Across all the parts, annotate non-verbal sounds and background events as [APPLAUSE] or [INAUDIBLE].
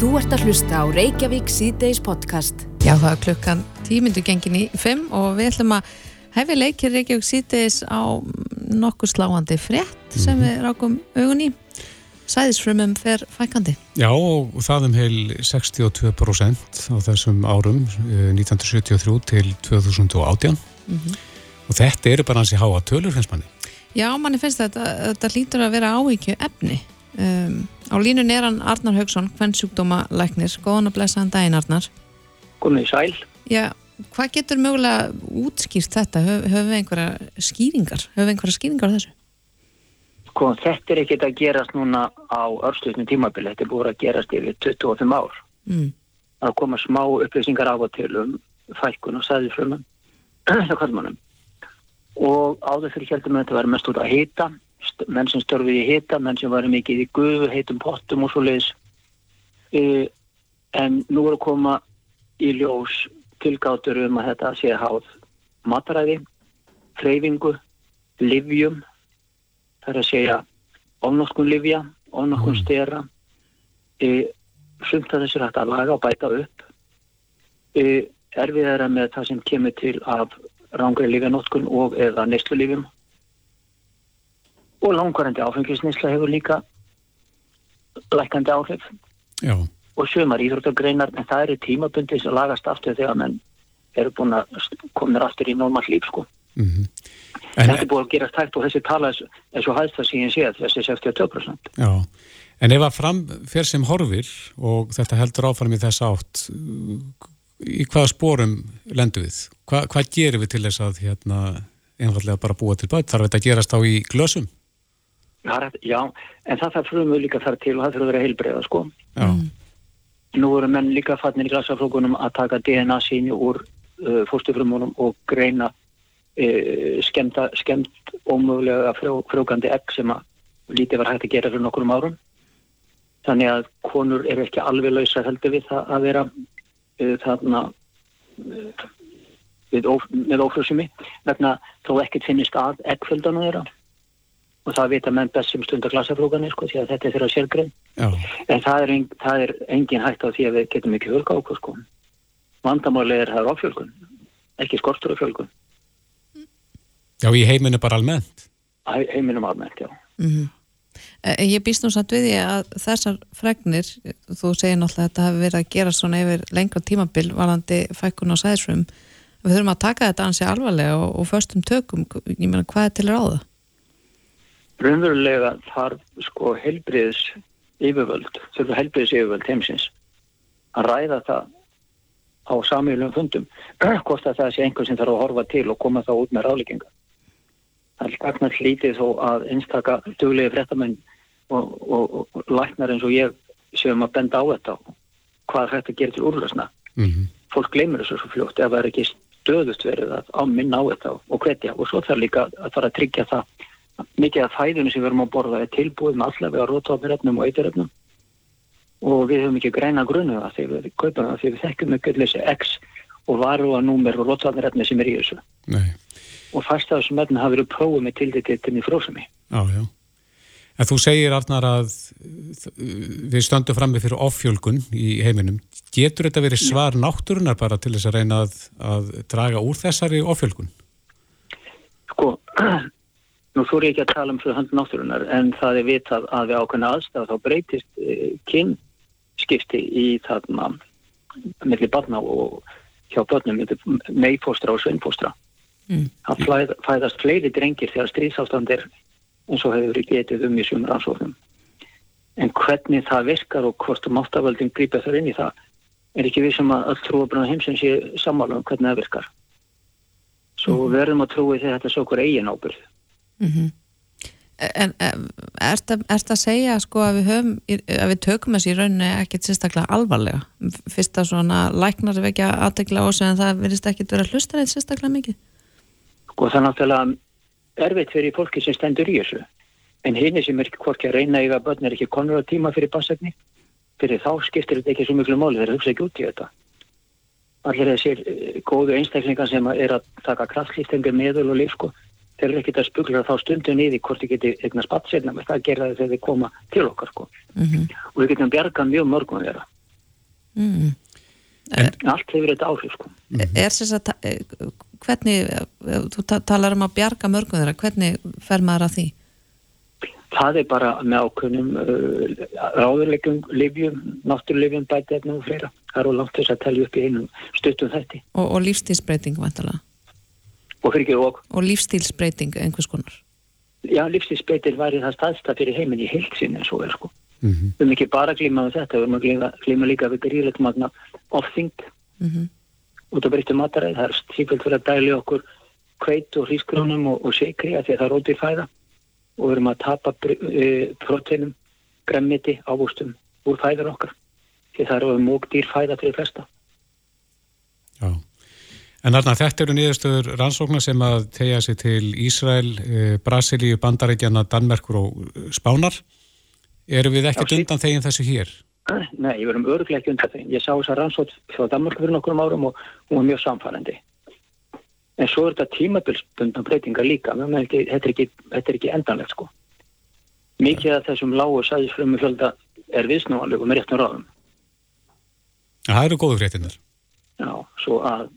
Þú ert að hlusta á Reykjavík síðdeis podcast. Já, það er klukkan tímyndu gengin í fimm og við ætlum að hefði leikir Reykjavík síðdeis á nokkuð sláandi frétt sem Mhm. við rákum augun í. Sæðisfrumum fer fækandi. Já, og það um heil 62% á þessum árum, eh, 1973 til 2018. Og þetta eru bara hansi háa tölur, finnst manni. Já, manni finnst þetta, þetta lítur að vera ávíkju efni. Um, á línun er hann Arnar Haugsson, hvern sjúkdóma læknir. Góðan að blessa hann daginn, Arnar. komið í sæl. Já, hvað getur mögulega útskýrt þetta? Höf, höfum við einhverja skýringar? Höfum við einhverja skýringar á þessu? Sko, þetta er ekkert að gerast núna á örstuðnum tímabili, þetta er búið að gerast yfir 25 ár. Mm. Það koma smá upplýsingar af og til um fækkun og [CLEARS THROAT] kallmannum. Og áður fyrir heldum að þetta var mest út að hita, st- menn sem störfið í hita, menn sem var mikið í gufu, heitum pottum og svo leiðis. E, en nú er að koma í ljós tilgátur um að þetta sé háð mataræði, hreyfingu, livjum, það er að segja ofnokkun livja, ofnokkun stera, e, sumt að þessu er hægt að laga og bæta upp. E, erfið er að með það sem kemur til af rángri lífjanótkun og eða neyslulífjum. Og langvarandi áfengisneysla hefur líka lækandi áhrif Já, og sumar íþróttagreinar en það eru tímabundið sem lagast aftur þegar menn eru búin að komnir aftur í normal líf sko. en, Þetta er búin að gera tækt og þessi tala er svo- er svo hæðst það sem ég sé þessi 62%. já. En ef að fram fer sem horfir og þetta heldur áfram í þess átt, í hvaða spórum lendu við? Hva, hvað gerum við til þess að hérna, einfallega bara búa til bætt? Þarf þetta að gerast á í glösum? Hægt- Já, en það þarf frumur líka þar til og það þurfa að vera heilbreyða sko. Já, Nú eru menn líka fannir í glasaflókunum að taka DNA síni úr uh, fóstufrumunum og greina uh, skemmt, skemmt ómögulega frjó, frjókandi egg sem að lítið var hægt að gera fyrir nokkurum árum. Þannig að konur eru ekki alveg lausa heldur við það að vera uh, þarna uh, við óf, með ófrjósumi vegna þó ekkert finnist að eggföldanum þeirra og það vita menn best sem stundar glasaflókanir sko því að þetta er þeirra sérgrein. já, En það er, það er engin hægt á því að við getum ekki fjölga okkur sko. Vandamáli er það er áfjölgun, ekki skortur á fjölgun. já, í heiminu bara almennt. Æ- Heiminum almennt, já. Mm Ég býst nú samt við því að þessar fregnir, þú segir náttúrulega að þetta hafi verið að gera svona yfir lengra tímabil varandi fækkun og sæðisfrum við þurfum að taka þetta ansi alvarlega og, og förstum tökum, ég meina hvað er til ráða? Raunverulega þarf sko helbriðis yfirvöld, þurfa helbriðis yfirvöld heimsins að ræða það á samílum fundum [CLEARS THROAT] hvort að það sé einhver sem þarf að horfa til og koma þá út með ráðlegginga. Það er gagnar hlítið þó að einstaka duglegi fréttamenn og, og, og læknar eins og ég séum að benda á þetta hvað að gera til úrlösna. Mm fólk gleymur þessu svo fljótt ef það er ekki stöðust verið að áminna á þetta og hvetja og svo þarf líka að fara að tryggja það að mikið af fæðunum sem við erum að borða er tilbúið með allavega rótofnirefnum og eiturefnum og við höfum ekki greina grunu það þegar við kaupum það þegar við þekkjum allir þessi X og varuanúmer og rótofnirefni sem er í þessu Nei, og fast að þessum efni hafa verið prófið með tilditittin í frósumi. já, já. En þú segir, Arnar, að við stöndum frammi fyrir offjölgun í heiminum. Getur þetta verið svar náttúrunar bara til þess að reyna að, að draga úr þessari offjölgun? Sko, [CLEARS THROAT] nú þú er ekki að tala um fyrir hönd náttúrunar en það er vitað að við ákveðna aðstæða þá breytist e, kynskipti í þarna millir barna og hjá börnum meifóstra og sveinfóstra. Mm. Það flæð, fæðast fleiri drengir þegar stríðsástand er eins og hefur getið um í sumur rannsóknum. En hvernig það virkar og hvort máttavöldin grípa þar inn í það er ekki við sem að öll trúabröna heimsins sé sammála um hvernig það virkar. Svo Mhm. verðum að trúi þegar þetta er svo okkur eigin ábyrð. Mm En er þetta að segja sko að við höfum, að við tökum þessi í rauninni ekkert sérstaklega alvarlega fyrst að svona læknar vekja aðtegla á þessu en það verðist ekkert vera hlustar eitt sérstaklega mikið? Sko það er náttúrulega erfitt fyrir fólki sem stendur í þessu. En hini sem er ekki hvorki að reyna eiga börn er ekki konur á tíma fyrir bassefni. Fyrir þá skiptir þetta ekki svo miklu máli þegar hugsa ekki út í þetta. Allir þessir eh, góðu einstaklingar sem er að taka kraftlýftengur meðul og líf sko. Þeir eru ekkit að spugla þá stundin í því hvort þið geti eignast battsefna með það gera það þegar þið koma til okkar sko. Mm Og við getum bjargað mjög mörgum þeirra. Mm. En, Allt hefur þetta áhrif sko. Er þess að, eh, hvernig, eh, þú talar um að bjarga mörgum þeirra, hvernig fer maður að því? Það er bara með ákveðnum uh, ráðurleikum, livjum, náttúrlivjum, bætefnum og fleira. Það eru langt þess að telja upp í einum stuttum þetta. Og, og lífstílsbreyting, vantalega? Og fyrir ekki og. Og lífstílsbreyting einhvers konar? Já, lífstílsbreyting væri það staðstað fyrir heiminn í heilsin eins og er sko. Mm -hmm. Við erum ekki bara að glíma með þetta, við erum að glíma, glíma líka við gríðleitum aðna off-think mm -hmm. út af breyttu mataræð. Það er sífjöld fyrir að dæli okkur kveit og hrísgrónum og, og seikri að því að það er ódýr fæða og við erum að tapa e, proteinum, gremmiti, ávústum úr fæðar okkar því það eru mók dýr fæða fyrir flesta. Já. En þarna þetta eru nýðustöður rannsóknar sem að tegja sig til Ísrael, e, Brasilíu, Bandarækjana, Danmerkur og Spánar. Eru við ekkert undan þeginn þessu hér? Nei, við erum öruglega ekki undan þeginn. Ég sá þess að rannsótt frá Danmark fyrir nokkur árum og hún var mjög samfærandi. En svo er þetta tímabilsbundan breytingar líka. Þetta er ekki, þetta er ekki endanlegt sko. Mikið af þessum lágu sæðisfrömmu fjölda er viðsnúanlegu með réttum ráðum. Það eru góðu fréttinnar. Já, svo að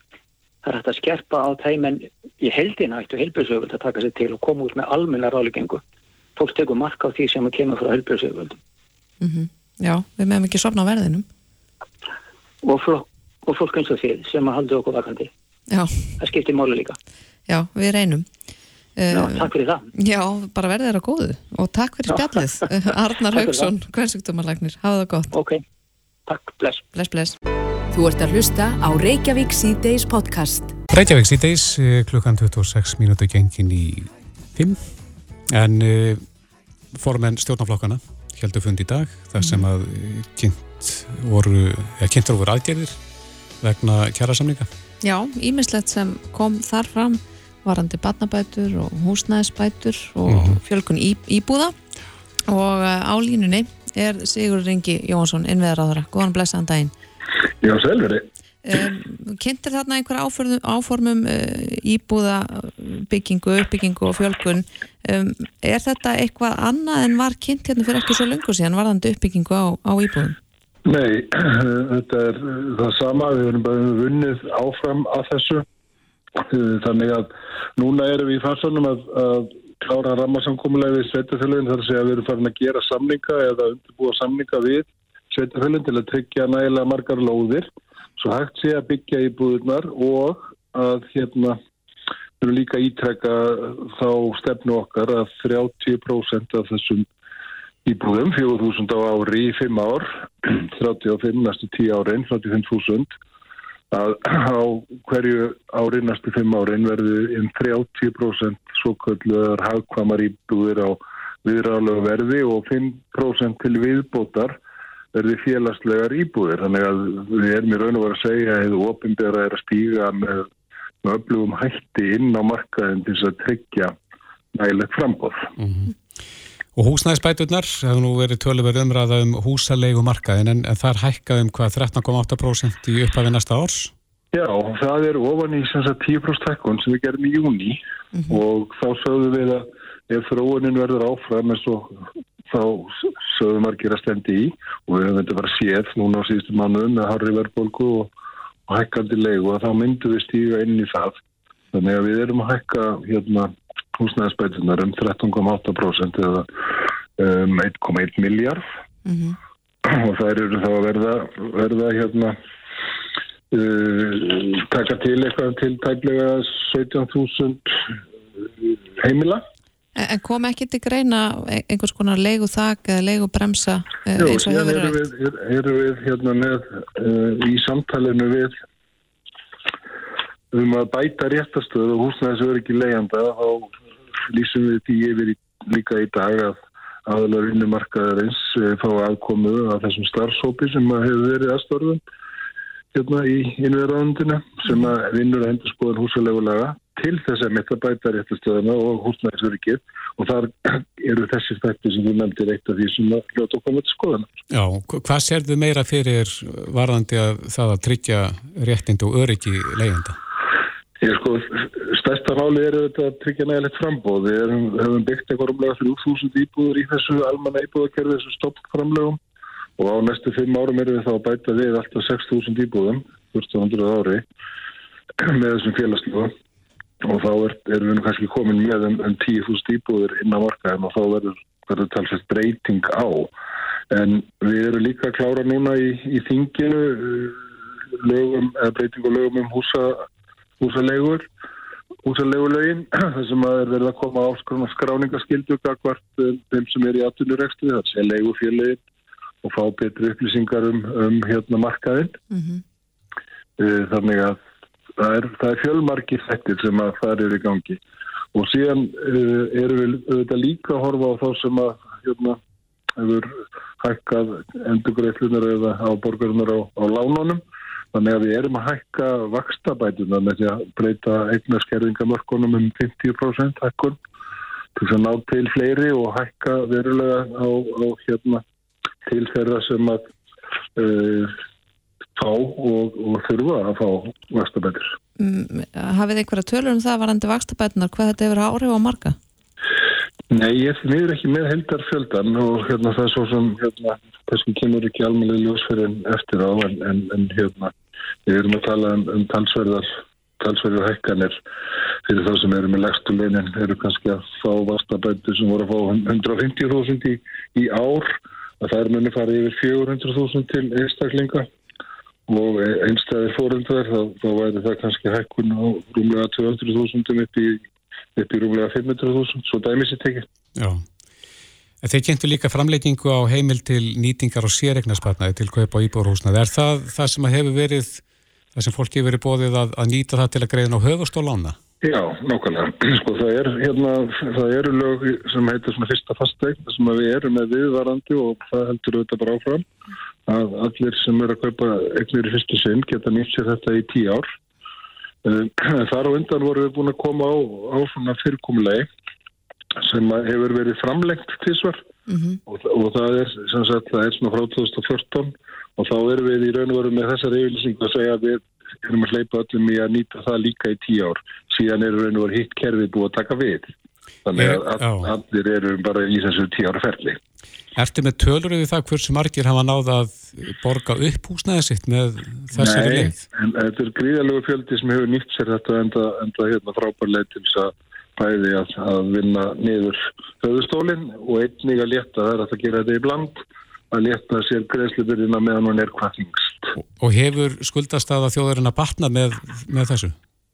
það er hægt að skerpa á þeim en ég held eina eitt og heilbjörnsögult að taka sér til og koma út með almenna ráðleggingu fólk tegur marka á því sem að kemur frá helbjörnsöföldum. Mm -hmm. Já, við meðum ekki sopna á verðinum. Og, og fólk eins og þið sem að halda okkur vakandi. Já. Það skiptir máli líka. Já, við reynum. Já, uh, takk fyrir það. Já, bara verðið er að góðu og takk fyrir spjallið. [LAUGHS] Arnar Haugsson, hversugtumarlagnir. Hafa það gott. Ok, takk, bless. Bless, bless. Þú ert að hlusta á Reykjavík C-Days podcast. Reykjavík C-Days, eh, klukkan 26 mínúti gengin í 5 En uh, formenn stjórnaflokkana heldur fund í dag þar sem að uh, kynnt voru, eða kynntur voru aðgerðir vegna kjærasamlinga. Já, ímislegt sem kom þar fram varandi batnabætur og húsnæðisbætur og mm -hmm. fjölkun í, íbúða og á línunni er Sigur Ringi Jónsson, innveðaráðara. Góðan blessaðan daginn. Já, selveri. Um, kynntir þarna einhver áformum, áformum uh, íbúða byggingu, uppbyggingu og fjölkun um, er þetta eitthvað annað en var kynnt hérna fyrir ekki svo lungu síðan varðandi uppbyggingu á, á íbúðum? Nei, [CLEARS THROAT] þetta er það sama, við erum bara vunnið áfram að þessu þannig að núna erum við í farsanum að, að klára rammarsamkomulega við sveitafélagin þar að segja að við erum farin að gera samninga eða undirbúa samninga við sveitafélagin til að tryggja nægilega margar lóðir. Svo hægt sé að byggja íbúðunar og að hérna við erum líka ítrekka þá stefnu okkar að 30% af þessum íbúðum, 4.000 á ári í 5 ár, [CLEARS THROAT] 35 næstu 10 árin, 35.000 að á hverju ári næstu 5 árin verður um 30% svo kallar hagkvamar íbúðir á viðráðlega verði og 5% til viðbótar verði félagslegar íbúðir. Þannig að við erum í raun og verið að segja að það ofinbæra er að stíga með, með öflugum hætti inn á markaðin til að tryggja nægilegt frambóð. Mm -hmm. Og húsnæðisbæturnar, það hefur nú verið tölur umræða um húsalegu markaðin en, en það er hækkað um hvað 13,8% í upphafi næsta árs? Já, það er ofan í 10% hækkun sem við gerum í júni mm -hmm. og þá sögðum við að ef þróunin verður áfram eins og þá sögum margir að stendi í og við höfum þetta bara séð núna á síðustu mannuðum með harri verðbólku og, og hækkandi leigu og þá myndum við stíga inn í það. Þannig að við erum að hækka hérna húsnæðisbætunar um 13,8% eða um 1,1 miljard mm -hmm. og það eru þá að verða, verða hérna uh, taka til eitthvað til tæmlega 17.000 heimila En kom ekki til greina einhvers konar leigu þak eða leigu bremsa eh, eins og hefur verið? Jú, erum við hérna með uh, í samtalenu við um að bæta réttastöðu og húsnæðis verður ekki leiðanda þá lýsum við því yfir í, líka í dag að aðalega vinnumarkaðarins uh, fá aðkomu að þessum starfsópi sem hefur verið aðstörðum hérna í innverðaröndina sem að vinnur að hendur skoðan húsalegulega til þess að mitt að bæta réttastöðuna og húsnæðisverkið og þar [CLEARS THROAT] eru þessi stætti sem þú nefndir eitt af því sem hljóta okkur með skoðana. Já, hvað þið meira fyrir varðandi að það að tryggja réttind og öryggi leiðenda? Ég sko, stærsta ráli er þetta að tryggja nægilegt frambóð. Við hefum byggt eitthvað umlega 3000 íbúður í þessu almanna íbúðakerfi, þessu stoppframlegum og á næstu fimm árum erum við þá að bæta við alltaf 6.000 íbúðum 1400 ári [CLEARS THROAT] með þessum félagslífa og þá er, erum við kannski komin með um, um 10.000 íbúður inn á markaðum og þá verður, verður talsveit breyting á en við erum líka að klára núna í, í þinginu lögum, eða breyting og lögum um húsa, húsalegur húsalegulegin [CLEARS THROAT] þar sem að er verið að koma áskrona skráningaskildu hvert þeim sem er í atvinnurekstu það sé legufélagin og fá betri upplýsingar um, um hérna markaðinn mm -hmm. þannig að það er, það er fjölmarkir þettir sem að það eru í gangi. Og síðan uh, erum við auðvitað líka að horfa á þá sem að hérna hefur hækkað endurgreiflunar eða á borgarunar á, á lánunum. Þannig að við erum að hækka vakstabætuna með því að breyta eigna skerðingamörkunum um 50% hækkun til að ná til fleiri og hækka verulega á, á hérna til þeirra sem að uh, fá og, og þurfa að fá vakstabætur. Mm, hafið einhverja tölur um það varandi vakstabætunar, hvað þetta hefur áhrif á marga? Nei, ég miður ekki með heldarfjöldan og hérna það er svo sem hérna, þessum kemur ekki almenna ljósferðin eftir á en, en, en hérna við erum að tala um, um talsverðar talsverðar hækkanir fyrir þá sem eru með legstu leinin eru kannski að fá vastabættur sem voru að fá 150.000 í, í ár að það er munni farið yfir 400.000 til einstaklinga og einstæðir fóröldar þá, þá væri það kannski hækkun á rúmlega 200.000 upp upp í rúmlega 500.000 svo dæmis ég tekið. Já, en þeir kynntu líka framleikingu á heimil til nýtingar og sérregnarspartnaði til kaupa íbúrhúsnaði. Er það það sem hefur verið, það sem fólki hefur verið bóðið að, að nýta það til að greiðna á höfust og lána? Já, nákvæmlega. Sko það er hérna, það eru lög sem heitir svona fyrsta fasteg sem við erum með viðvarandi og það heldur auðvitað bara áfram að allir sem eru að kaupa eignir í fyrstu sinn geta nýtt sér þetta í tíu ár. [CLEARS THROAT] Þar á undan vorum við búin að koma á, á svona fyrirkomulegi sem hefur verið framlengt tísvar mm -hmm. og, og það er sem sagt það er svona frá 2014 og þá erum við í raun og veru með þessar yfirlýsingu að segja að við erum að hleypa öllum í að nýta það líka í tíu ár síðan eru raun og veru hitt kerfið búið að taka við þannig að all, allir eru bara í þessu tíu ára ferli Ertu með tölur yfir það hversu margir hafa náða að borga upp húsnæðið sitt með þessari leið? Nei, en þetta er gríðalögur fjöldi sem hefur nýtt sér þetta enda, enda hérna frábærlega til þess að bæði að, að vinna niður höfustólinn og einnig að leta það er að það gera þetta í bland að leta sér greiðslubyrðina meðan hún er hvað þingst. Og hefur skuldastæða þjóðurinn að batna með, með þessu?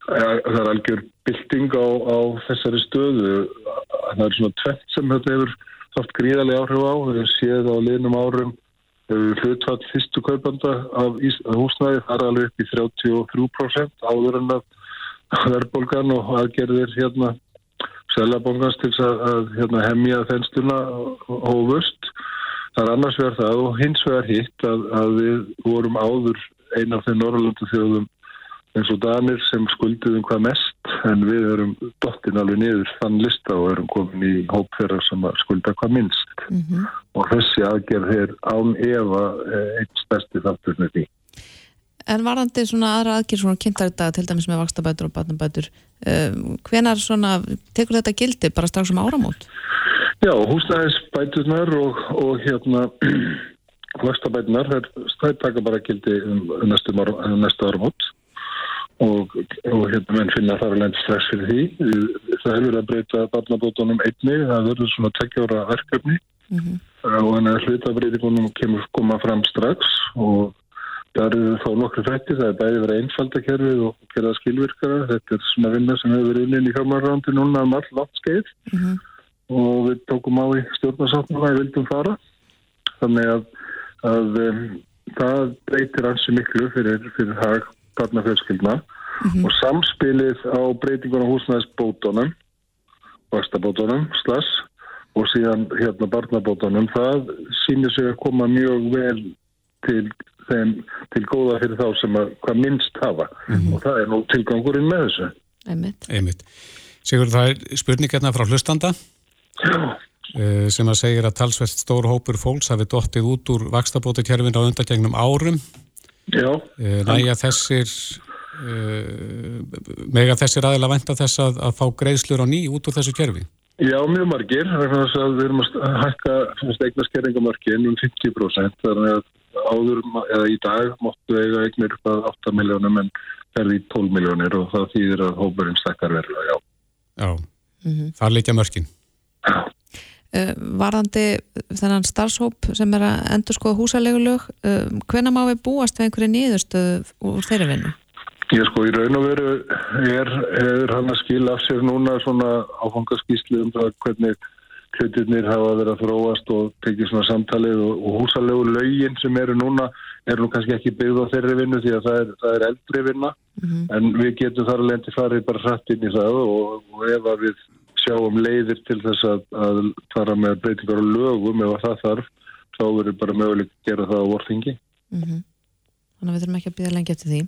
Það er algjör bylting á, á þessari stöðu. Það er svona tvett sem þetta hefur haft gríðarlega áhrif á. Við hefum séð á liðnum árum hlutfall fyrstu kaupanda af, húsnæði. Það er alveg upp í 33% áður en að verðbólgan og aðgerðir hérna selabongast til að, að hérna, hemmja þennstuna hófust. Það er annars vegar það og hins vegar hitt að, að við vorum áður eina af þeim Norrlöndu þjóðum eins og Danir sem skuldiðum hvað mest en við erum dottin alveg niður þann lista og erum komin í hópferðar sem skulda hvað minnst mm -hmm. og þessi aðgerð er án efa eh, einn stærsti þáttur með því. En varandi svona aðra aðgerð svona kynntar þetta til dæmis með vakstabætur og batnabætur um, hvenar svona tekur þetta gildi bara strax um áramót? Já, húsnæðisbætunar og, og hérna [CLEARS THROAT] vakstabætunar það taka bara gildi um næstu, næstu áramót og, og hérna menn finna þar alveg stress fyrir því. Það hefur að breyta barnabótonum einni, það verður svona tekjára verkefni mm -hmm. og þannig að hlutabreitingunum kemur koma fram strax og það eru þá nokkru fætti, það er bæði verið einfaldakerfið og gerða skilvirkara. Þetta er svona vinna sem hefur verið inn í hjálmarrándi núna um all landskeið mm -hmm. og við tókum á í stjórnarsáttmála að við vildum fara. Þannig að, að um, það breytir ansi miklu fyrir, fyrir hag barnafjölskyldna mm -hmm. og samspilið á breytingun á húsnæðisbótonum vakstabótonum, slass og síðan hérna barnabótonum það sínir sig að koma mjög vel til þeim til góða fyrir þá sem að hvað minnst hafa mm -hmm. og það er nú tilgangurinn með þessu Einmitt. Einmitt. Sigur það er spurning hérna frá hlustanda Já eh, sem að segja að talsvert stór hópur fólks hafi dottið út úr vakstabótakerfin á undagegnum árum næja þessir uh, mega þessir aðeila venda þess að, að fá greiðslur á ný út úr þessu kerfi? Já, mjög margir. Við erum að hækka eignar skerringamörkin um 50% þannig að áður eða í dag móttu eiga eignir upp að 8 miljónum en ferði í 12 miljónir og það þýðir að hóparinn stakkar verða, já. Já, mm -hmm. það leikja mörkin. Já. Uh, varðandi þennan starfshóp sem er að endur skoða húsalegulög, uh, hvenna má við búast við einhverju nýðurstöðu úr þeirri vinnu? Ég sko í raun og veru er, er hann að skila af sér núna svona áfangaskíslu um það hvernig hlutirnir hafa verið að þróast og tekið svona samtalið og, og húsalegu laugin sem eru núna er nú kannski ekki byggð á þeirri vinnu því að það er, það er eldri vinna mm -hmm. en við getum þar að lendi farið bara hrætt inn í það og, og ef að við sjáum leiðir til þess að, að fara með breytingar og lögum ef að það þarf þá verður bara mögulegt að gera það á vortingi mm -hmm. Þannig að við þurfum ekki að býða lengi eftir því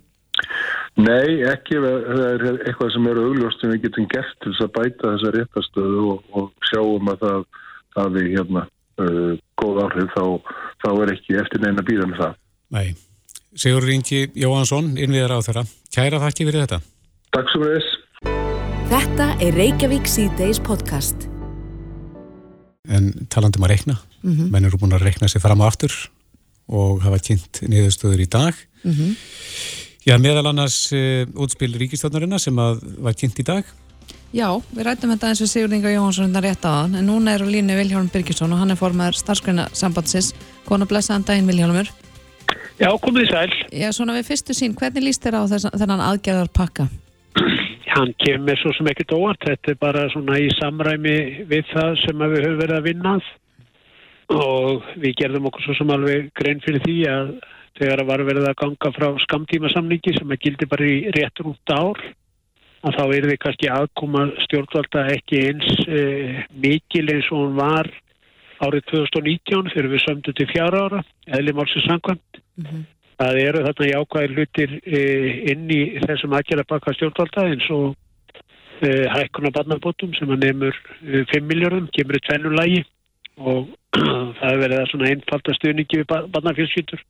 Nei, ekki. Það er eitthvað sem eru augljóst sem við getum gert til þess að bæta þessa réttastöðu og, og sjáum að það hafi hérna uh, góð áhrif þá, þá er ekki eftir neina býðan það. Nei. Sigur Ringi Jóhansson, innviðar á þeirra. Kæra þakki fyrir þetta. Takk svo fyrir þess. Þetta er Reykjavík C-Days podcast. En talandum að rekna. Mm -hmm. Menn eru búin að rekna sér fram á aftur og hafa kynnt niðurstöður í dag. Mhm. Mm Já, meðal annars uh, útspil ríkistjóðnarina sem að var kynnt í dag. Já, við rættum þetta eins og Sigur Inga Jóhansson þetta rétt á hann, en núna er á línu Viljálfur Birgisson og hann er formar starfskræna sambandsins. Kona blessaðan daginn Viljálfur. Já, komið í sæl. Já, svona við fyrstu sín, hvernig líst þér á þessan, þennan aðgerðar pakka? Hann kemur svo sem ekkert óvart, þetta er bara svona í samræmi við það sem við höfum verið að vinnað og við gerðum okkur svo sem alveg grein fyrir því að þegar var verið að ganga frá skamtíma samningi sem að gildi bara í rétt rúnt ár að þá er þið kannski aðkoma stjórnvalda ekki eins e, mikil eins og hún var árið 2019 þegar við sömdu til fjara ára eðli málsins sangkvæmt mm -hmm. Það eru þarna jákvæðir hlutir e, inn í þessum aðgjara baka stjórnvalda eins og e, hækkuna barnabótum sem að nefnur 5 miljardum, kemur í tvennu lægi og [CLEARS THROAT] það er verið að svona einfalda stuðningi við barnafjölskyttur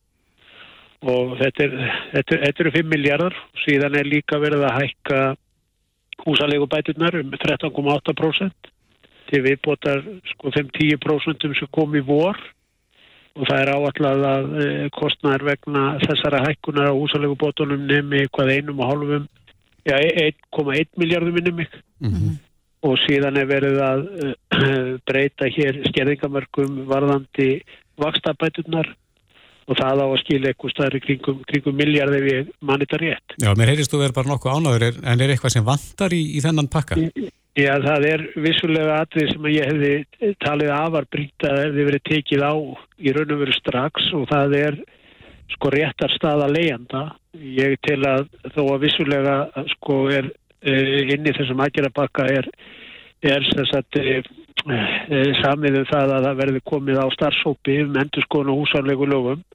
og þetta, er, þetta, þetta eru 5 miljardar og síðan er líka verið að hækka húsalegu bæturnar um 13,8% til viðbótar sko 5-10% sem kom í vor og það er áallag að eh, kostnæður vegna þessara hækkunar á húsalegu bótunum nefni hvað einum og hálfum ja, 1,1 miljardum nefni mm -hmm. og síðan er verið að uh, breyta hér skerðingamörkum varðandi vakstabæturnar og það á að skilja eitthvað stærri kringum, kringum miljard ef ég manni þetta rétt. Já, mér heyrist þú verið bara nokkuð ánáður en er eitthvað sem vantar í, í þennan pakka? Já, það er vissulega atrið sem ég hefði talið afar bríkt að hefði verið tekið á í raun og veru strax og það er sko réttar staða leiðanda. Ég til að þó að vissulega sko er eh, inn í þessum aðgerðabakka er, er að e, e, samiðu um það að það verði komið á starfsópi um endur skonu húsarlegu lögum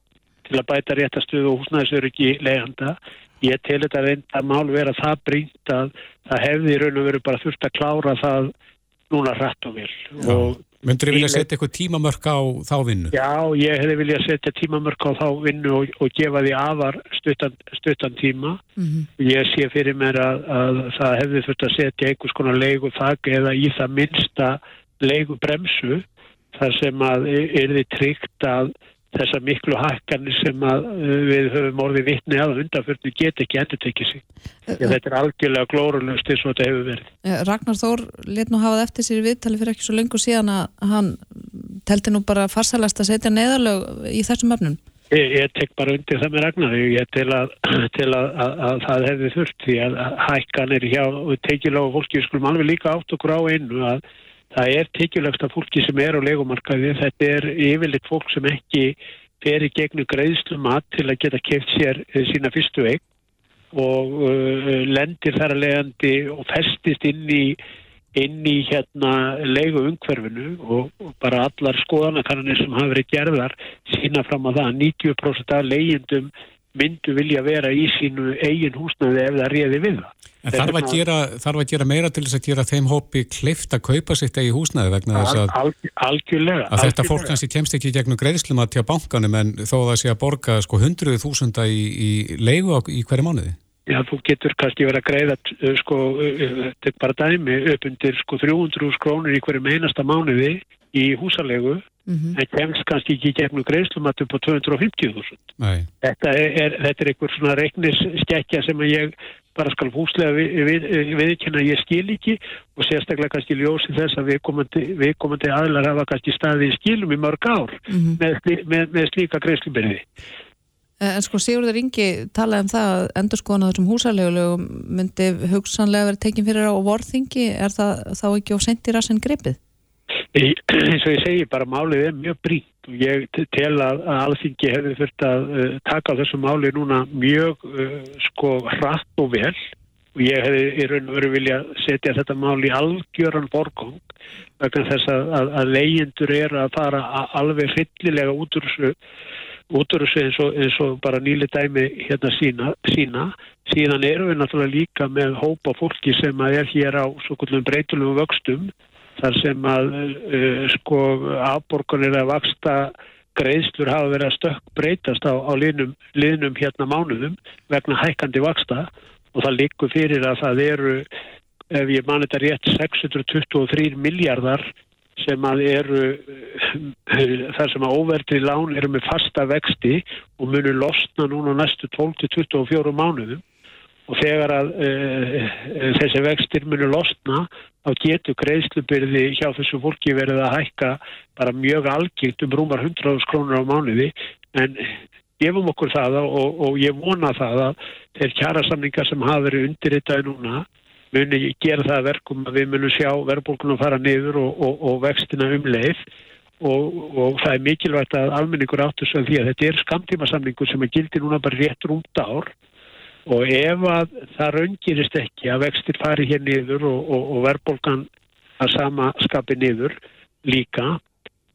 til að bæta réttastuðu og húsnæðisöryggi leiðanda. Ég tel þetta reynda mál vera það brínt að það hefði í raun og veru bara þurft að klára það núna rætt og vil. Möndur þið vilja setja eitthvað tímamörk á þá vinnu? Já, ég hefði vilja setja tímamörk á þá vinnu og, og gefa því afar stuttan, stuttan tíma. Mm -hmm. Ég sé fyrir mér að, að það hefði þurft að setja einhvers konar leigu þak eða í það minsta leigu bremsu þar sem að er þið tryggt að þessar miklu hækkanir sem uh, við höfum orðið vittni að undanfjörnu get ekki endur tekið sig. Uh. Þetta er algjörlega glóralust eins og þetta hefur verið. Uh, Ragnar Þór lit nú hafað eftir sér viðtali fyrir ekki svo lengur síðan að hann telti nú bara farsalast að setja neðalög í þessum öfnum. Ég, ég tek bara undir það með Ragnar. Ég til að, [CLEARS THROAT] til að, að, að það hefði þurft því að hækkanir hjá tekilágu fólki, við skulum alveg líka átt okkur á einu að það er tekjulegst af fólki sem er á leikumarkaði þetta er yfirleitt fólk sem ekki fer í gegnu greiðslumat til að geta keft sér eh, sína fyrstu eign og uh, lendir þar að leiðandi og festist inn í inn í hérna leigu umhverfinu og, og bara allar skoðanakannanir sem hafa verið gerðar sína fram á það að 90% af leigjendum myndu vilja vera í sínu eigin húsnaði ef það réði við það. En þarf að, gera, þarf að gera meira til þess að gera þeim hópi kleift að kaupa sitt eigi húsnaði vegna þess að, al, algjörlega, að þetta fólk kannski kemst ekki gegnum greiðslum að að bankanum en þó að það sé að borga sko hundruðu þúsunda í, í leigu í hverju mánuði? já, þú getur kannski verið að greiða uh, sko, uh, þetta er bara dæmi upp undir sko 300 krónur í hverju einasta mánuði í húsalegu mm -hmm. en kemst kannski ekki gegnum greiðslumat upp á 250.000 þetta er, þetta er einhver svona reiknisskekkja sem ég bara skal húslega viðkynna við, við ég skil ekki og sérstaklega kannski ljósi þess að við komandi aðlar hafa kannski staðið í skilum í mörg ár mm -hmm. með, með, með slíka greiðslubyrði eh, En sko Sigurður Ingi talaði um það að endur skoðan að þessum húsarlegulegum myndi hugsanlega verið tekinn fyrir á vorþingi er það þá ekki á sendir að senn greipið? Eins og ég segi bara málið er mjög bríkt og ég tel að, að alþingi hefði þurft að uh, taka þessu máli núna mjög uh, sko hratt og vel. Og ég hefði í raun og veru vilja setja þetta máli í algjöran borgong vegna þess að, að, að leyendur er að fara alveg hryllilega út úr þessu út úr þessu eins og, eins og bara nýli dæmi hérna sína, sína. Síðan eru við náttúrulega líka með hópa fólki sem er hér á svo breytulegu vöxtum þar sem að uh, sko afborgunir að vaksta greiðslur hafa verið að stökk breytast á, á liðnum, liðnum hérna mánuðum vegna hækkandi vaksta og það likur fyrir að það eru ef ég mani þetta rétt 623 miljardar sem að eru þar sem að óverðri lán eru með fasta vexti og munur losna núna næstu 12-24 mánuðum og þegar að e, þessi vextir munur losna þá getur greiðslubyrði hjá þessu fólki verið að hækka bara mjög algilt um rúmar 100 krónur á mánuði. En gefum okkur það og, og ég vona það að þeir kjærasamningar sem hafa verið undirritaði núna muni gera það verkum að við munum sjá verðbólkunum fara niður og, og, og vextina um leið. Og það er mikilvægt að almenningur áttu svo því að þetta er skamtíma samningur sem er gildi núna bara rétt rúmt ár og ef að það raungirist ekki að vextir fari hér niður og, og, og verðbólgan að sama skapi niður líka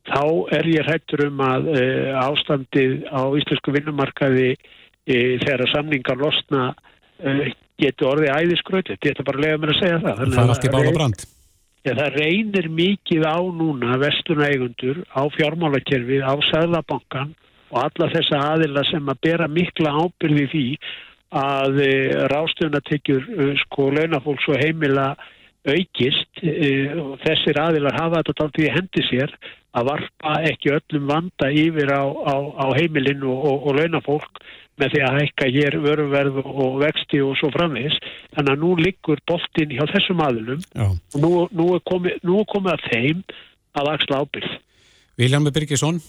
þá er ég hættur um að e, ástandið á íslensku vinnumarkaði e, þegar samningar losna e, getur orðið æðisgröðið, þetta er bara að lega mér að segja það. Það er allt í bála brand. Já, það reynir mikið á núna vestunægundur, á fjármálakerfið, á Sæðlabankan og alla þessa aðila sem að bera mikla ábyrði því að eh, rástunatekjur eh, sko launafólks og heimila aukist eh, og þessir aðilar hafa þetta aldrei í hendi sér að varpa ekki öllum vanda yfir á, á, á heimilin og, og, og launafólk með því að hækka hér vöruverð og vexti og svo framvegs. Þannig að nú liggur boltin hjá þessum aðilum Já. og nú, nú, er komið, nú komið að þeim að axla ábyrð. Viljámi Birgisson,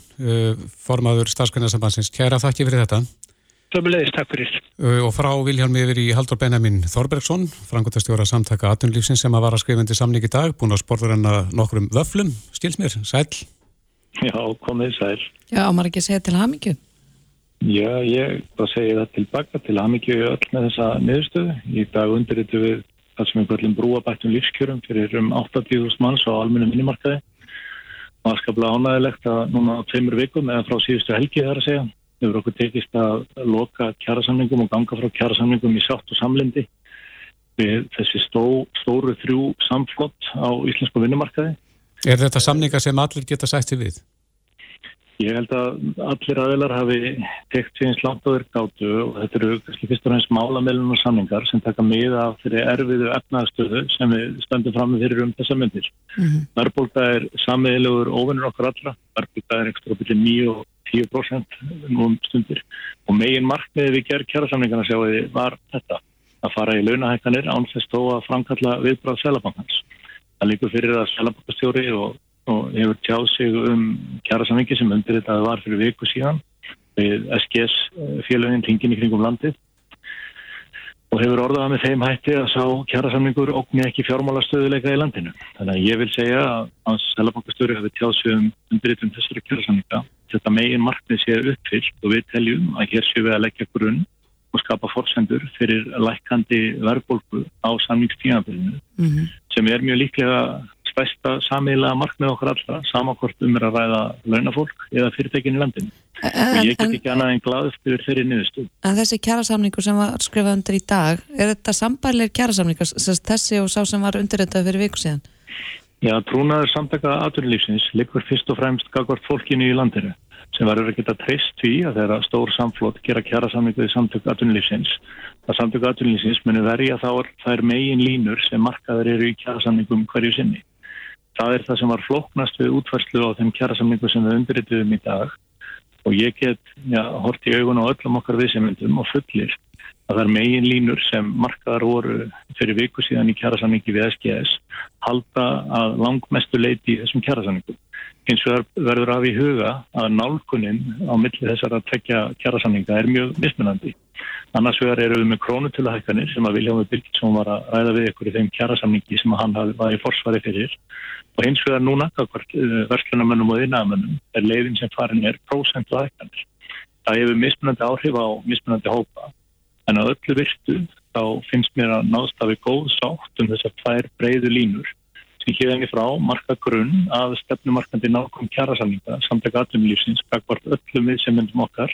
formaður starfsgrunarsambansins, kæra þakki fyrir þetta. Sömulegis, takk fyrir. Og frá Vilhelm yfir í Haldur Benjamin Þorbergsson, frangotastjóra samtaka atunlífsins sem að var að skrifandi samning í dag, búin að sporða hennar nokkrum vöflum, stilsmér, sæl. Já, komið sæl. Já, maður ekki segja til hamingju. Já, ég bara segja það tilbaka til hamingju öll með þessa niðurstöðu. Í dag undirritu við það sem við kallum brúabættum lífskjörum fyrir um 80.000 manns á almenna minimarkaði. Það var skaplega ánægilegt að núna á tveimur vikum eða frá síðustu helgi þar að segja hefur okkur tekist að loka kjærasamningum og ganga frá kjærasamningum í sátt og samlendi við þessi stó, stóru þrjú samflott á íslensku vinnumarkaði. Er þetta samninga sem allir geta sætt sér við? Ég held að allir aðeinar hafi tekt síðan slátt á þeir gátu og þetta eru kannski fyrst og fremst málameilun og samningar sem taka miða af þeirri erfiðu efnaðstöðu sem við stöndum fram með fyrir um þessa myndir. Mm -hmm. Verðbólda er samiðilegur ofinnur okkar allra, verðbólda er ekstra byrju 9 og 10% nú um stundir og megin markmiði við gerð kjærasamningarna sjáuði var þetta að fara í launahækkanir án þess þó að framkalla viðbráð selabankans. Það líkur fyrir að selabankastjóri og, og hefur tjáð sig um kjærasamningi sem undir þetta var fyrir viku síðan við SGS eh, félagin tingin í kringum landið og hefur orðað með þeim hætti að sá kjærasamningur ógni ekki fjármálastöðuleika í landinu. Þannig að ég vil segja að hans selabankastjóri hefur tjáð sig um undirritum þessari kjærasamninga þetta megin markmið sé uppfyllt og við teljum að hér séu við að leggja grunn og skapa fórsendur fyrir lækandi verðbólku á samningstímafélinu mm -hmm. sem er mjög líklega spæsta samiðlega markmið okkur allra samakort um er að ræða launafólk eða fyrirtekin í landinu en, og ég get ekki annað en glaðið fyrir þeirri niðurstu En þessi kjærasamningu sem var skrifað undir í dag er þetta sambælir kjærasamningu þessi og sá sem var undirreitað fyrir viku síðan? Já, trúnaður samtaka aturlífsins likur fyrst og fremst gagvart fólkinu í landinu sem verður að geta treyst því að þeirra stór samflót gera kjara samningu í samtöku aðtunlífsins. Það samtöku aðtunlífsins muni verja þá þær megin línur sem markaður eru í kjara samningum hverju sinni. Það er það sem var flóknast við útfærslu á þeim kjara samningu sem við undirrituðum í dag og ég get ja, hort í augun á öllum okkar viðsemyndum og fullir að það er megin línur sem markaðar voru fyrir viku síðan í kjærasamningi við SGS halda að langmestu leiti í þessum kjærasamningum. Hins vegar verður af í huga að nálkunin á milli þessar að tvekja kjærasamninga er mjög mismunandi. Annars vegar eru við með krónutöluhækkanir sem að Viljámi Birgitsson var að ræða við ykkur í þeim kjærasamningi sem hann var í forsvari fyrir og hins vegar núna, hvort uh, verslunamönnum og innamönnum er leiðin sem farin er prósentu hækkanir. Það hefur mismunandi áhrif á mismunandi hópa En að öllu virtu þá finnst mér að náðstafi góð sátt um þessar tvær breyðu línur sem hérðinni frá marka grunn að stefnumarkandi nákvæm kjærasamlinga samtaka aðlumlífsins, kakvart öllum við sem myndum okkar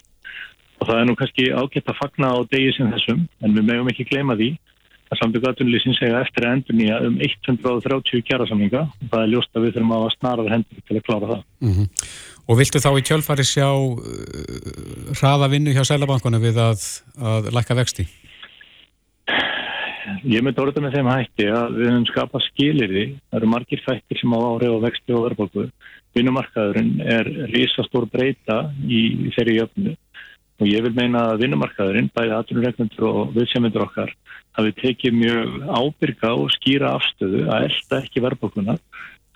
og það er nú kannski ágætt að fagna á degi sem þessum en við meðum ekki gleyma því að samtaka aðlumlífsins segja eftir að endur nýja um 130 kjærasamlinga og það er ljóst að við þurfum að snaraður hendur til að klára það. Mm -hmm. Og viltu þá í kjölfari sjá uh, hraða vinnu hjá Sælabankuna við að, að lækka vexti? Ég myndi orða með þeim hætti að við höfum skapað skilir því. Það eru margir þættir sem á árið og vexti og verðbólku. Vinnumarkaðurinn er risastór breyta í þeirri jöfnu og ég vil meina að vinnumarkaðurinn, bæði aðrunregnendur og viðsefnendur okkar, hafi tekið mjög ábyrga og skýra afstöðu að elda ekki verðbólkunar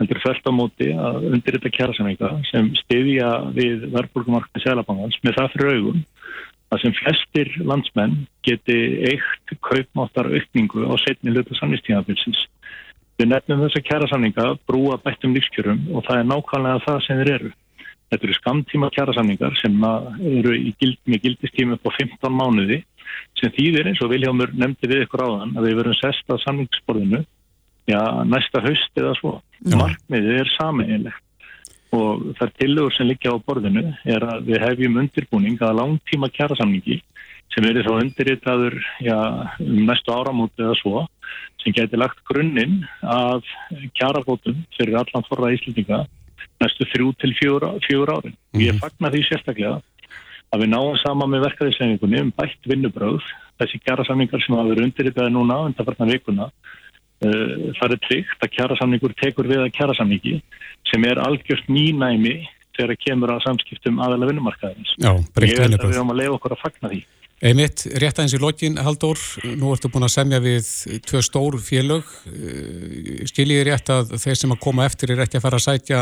heldur föllt á móti að undir þetta kjærasamlinga sem stiðja við verðbólkumarkni Sælabangans með það fyrir augum að sem flestir landsmenn geti eitt kaupmáttar aukningu á setni hluta samlistíðanbilsins. Við nefnum þessa kjærasamlinga brúa bættum lífskjörum og það er nákvæmlega það sem þeir eru. Þetta eru skamtíma kjærasamlingar sem eru gild, með gildistími upp á 15 mánuði sem þýðir eins og Viljámur nefndi við ykkur áðan að við verum sest á samlingsborðinu já, næsta haust eða svo. Markmiðið er sameigilegt og þar tillögur sem liggja á borðinu er að við hefjum undirbúning að langtíma kjærasamningi sem eru þá undirritaður já, um næstu áramóti eða svo sem geti lagt grunninn að kjærabótum fyrir allan forra íslendinga næstu þrjú til fjóra árin. Mm -hmm. Ég fagnar því sérstaklega að við náum sama með verkaðisleiningunni um bætt vinnubröð þessi kjærasamningar sem hafa verið undirritaði núna undan farnar vikuna það er tryggt að kjærasamningur tekur við að kjærasamningi sem er algjörst nýnæmi þegar það kemur á samskiptum aðalega vinnumarkaðins. Já, breytt vinnubröð. Ég veit að við höfum að leiða okkur að fagna því. Einmitt, rétt aðeins í lokin, Haldur, nú ertu búin að semja við tvö stór félög. Eh, skiljið rétt að þeir sem að koma eftir er ekki að fara að sætja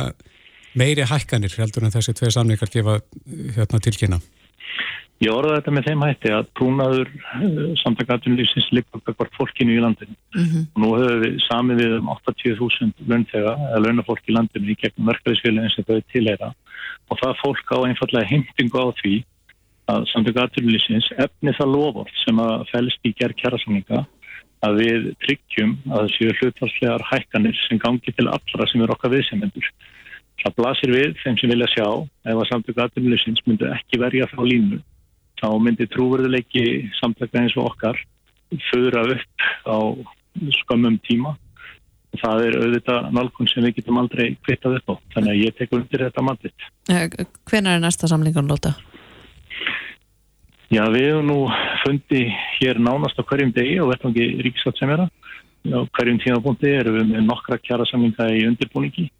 meiri hækkanir heldur en þessi tvei samningar gefa hérna, tilkynna? Ég orða þetta með þeim hætti að trúnaður uh, samtakatunlýsins líka hvert fólkinu í landinu. Mm -hmm. Nú höfum við samið við um 80.000 launþega eða launafólk í landinu í gegnum verkefæðisfélagin sem þau tilheyra. Og það fólk á einfallega heimtingu á því að samtakatunlýsins efni það lofort sem að fælst í gerð kjærasamninga að við tryggjum að það séu hlutvarslegar hækkanir sem gangi til allra sem er okkar viðsemendur. Það blasir við þeim sem vilja sjá ef að samtakatunlýsins myndi ekki verja frá línu þá myndir trúverðuleiki samtaka eins og okkar föra upp á skömmum tíma og það er auðvitað nálgun sem við getum aldrei kvittað upp á þannig að ég tek undir þetta mandit eh, Hvenar er næsta samlingun lóta? Já, við hefum nú fundi hér nánast á hverjum degi og vettvangi ríkisvatssemjara á hverjum tímapunkti erum við með nokkra kjara samlinga í undirbúningi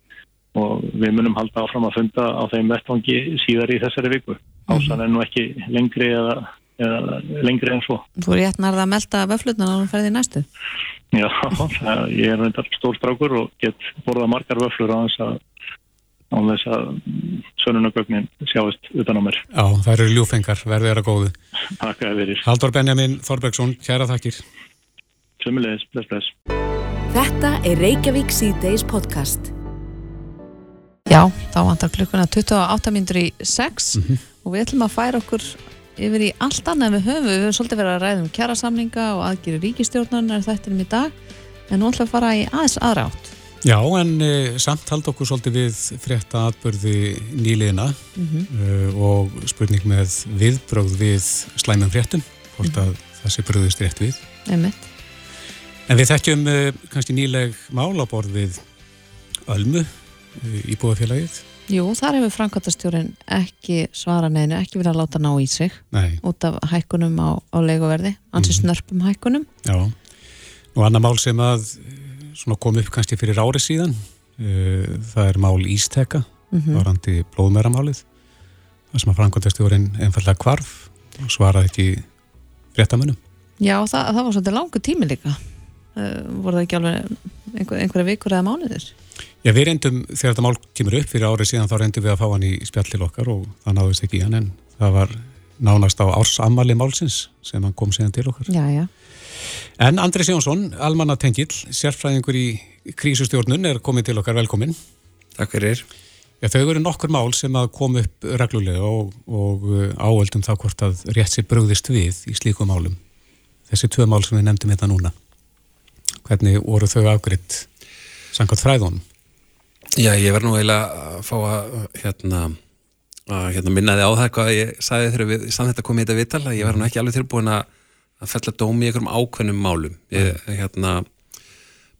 og við munum halda áfram að funda á þeim vettvangi síðar í þessari viku. Ásan er nú ekki lengri eða, eða lengri en svo. Þú er rétt nærða að melda vöflutna á hún ferði næstu? Já, ég er reyndar stór strákur og get borða margar vöflur á þess að á þess að sönunagögnin sjáist utan á mér. Já, það eru ljúfengar, verðið er að góðu. Takk að verir. Haldur Benjamin Þorbergsson, kæra þakkir. Sumulegis, bless, bless. Þetta er Reykjavík C-Days podcast. Já, þá vantar klukkuna 28 mindur í 6 mm -hmm. Og við ætlum að færa okkur yfir í allt annað við höfum. Við höfum svolítið verið að ræða um kjærasamninga og aðgýri ríkistjórnarnar þættir um í dag, en nú ætlum að fara í aðeins aðra átt. Já, en e, samt hald okkur svolítið við frétta atbörði nýliðina mm -hmm. e, og spurning með viðbröð við slæmum fréttum, hvort að mm -hmm. það sé bröðist rétt við. Einmitt. En við þekkjum e, kannski nýleg málaborð við Ölmu íbúðafélagið Jú, þar hefur framkvæmtastjórin ekki svara neinu, ekki vilja láta ná í sig Nei. út af hækkunum á, á leiguverði, ansið Mhm. snörpum hækkunum. Já, og annar mál sem að kom upp kannski fyrir ári síðan uh, það er mál Ísteka Mhm. varandi blóðmeramálið það sem að framkvæmtastjórin einfallega kvarf og svaraði ekki fréttamönnum. Já, það, það var svolítið langu tími líka. Uh, voru það ekki alveg einhver, einhverja vikur eða mánuðir? Já, við reyndum, þegar þetta mál kemur upp fyrir árið síðan þá reyndum við að fá hann í spjall til okkar og það náðist ekki í hann en það var nánast á ársammali málsins sem hann kom síðan til okkar. Já, já. En Andris Jónsson, almanna tengill, sérfræðingur í krísustjórnun er komið til okkar velkomin. Takk fyrir. Já, þau eru nokkur mál sem að kom upp reglulega og, og uh, áöldum það hvort að rétt sér brugðist við í slíkum málum. Þessi tvö mál sem við nefndum þetta núna. Hvernig voru þau afgriðt samkvæmt fræðunum? Já, ég var nú eiginlega að fá að hérna, að hérna minna þið á það hvað ég sagði þegar við samt þetta komið í þetta vital að ég var nú ekki alveg tilbúin að, að fella dómi í einhverjum ákveðnum málum ég, hérna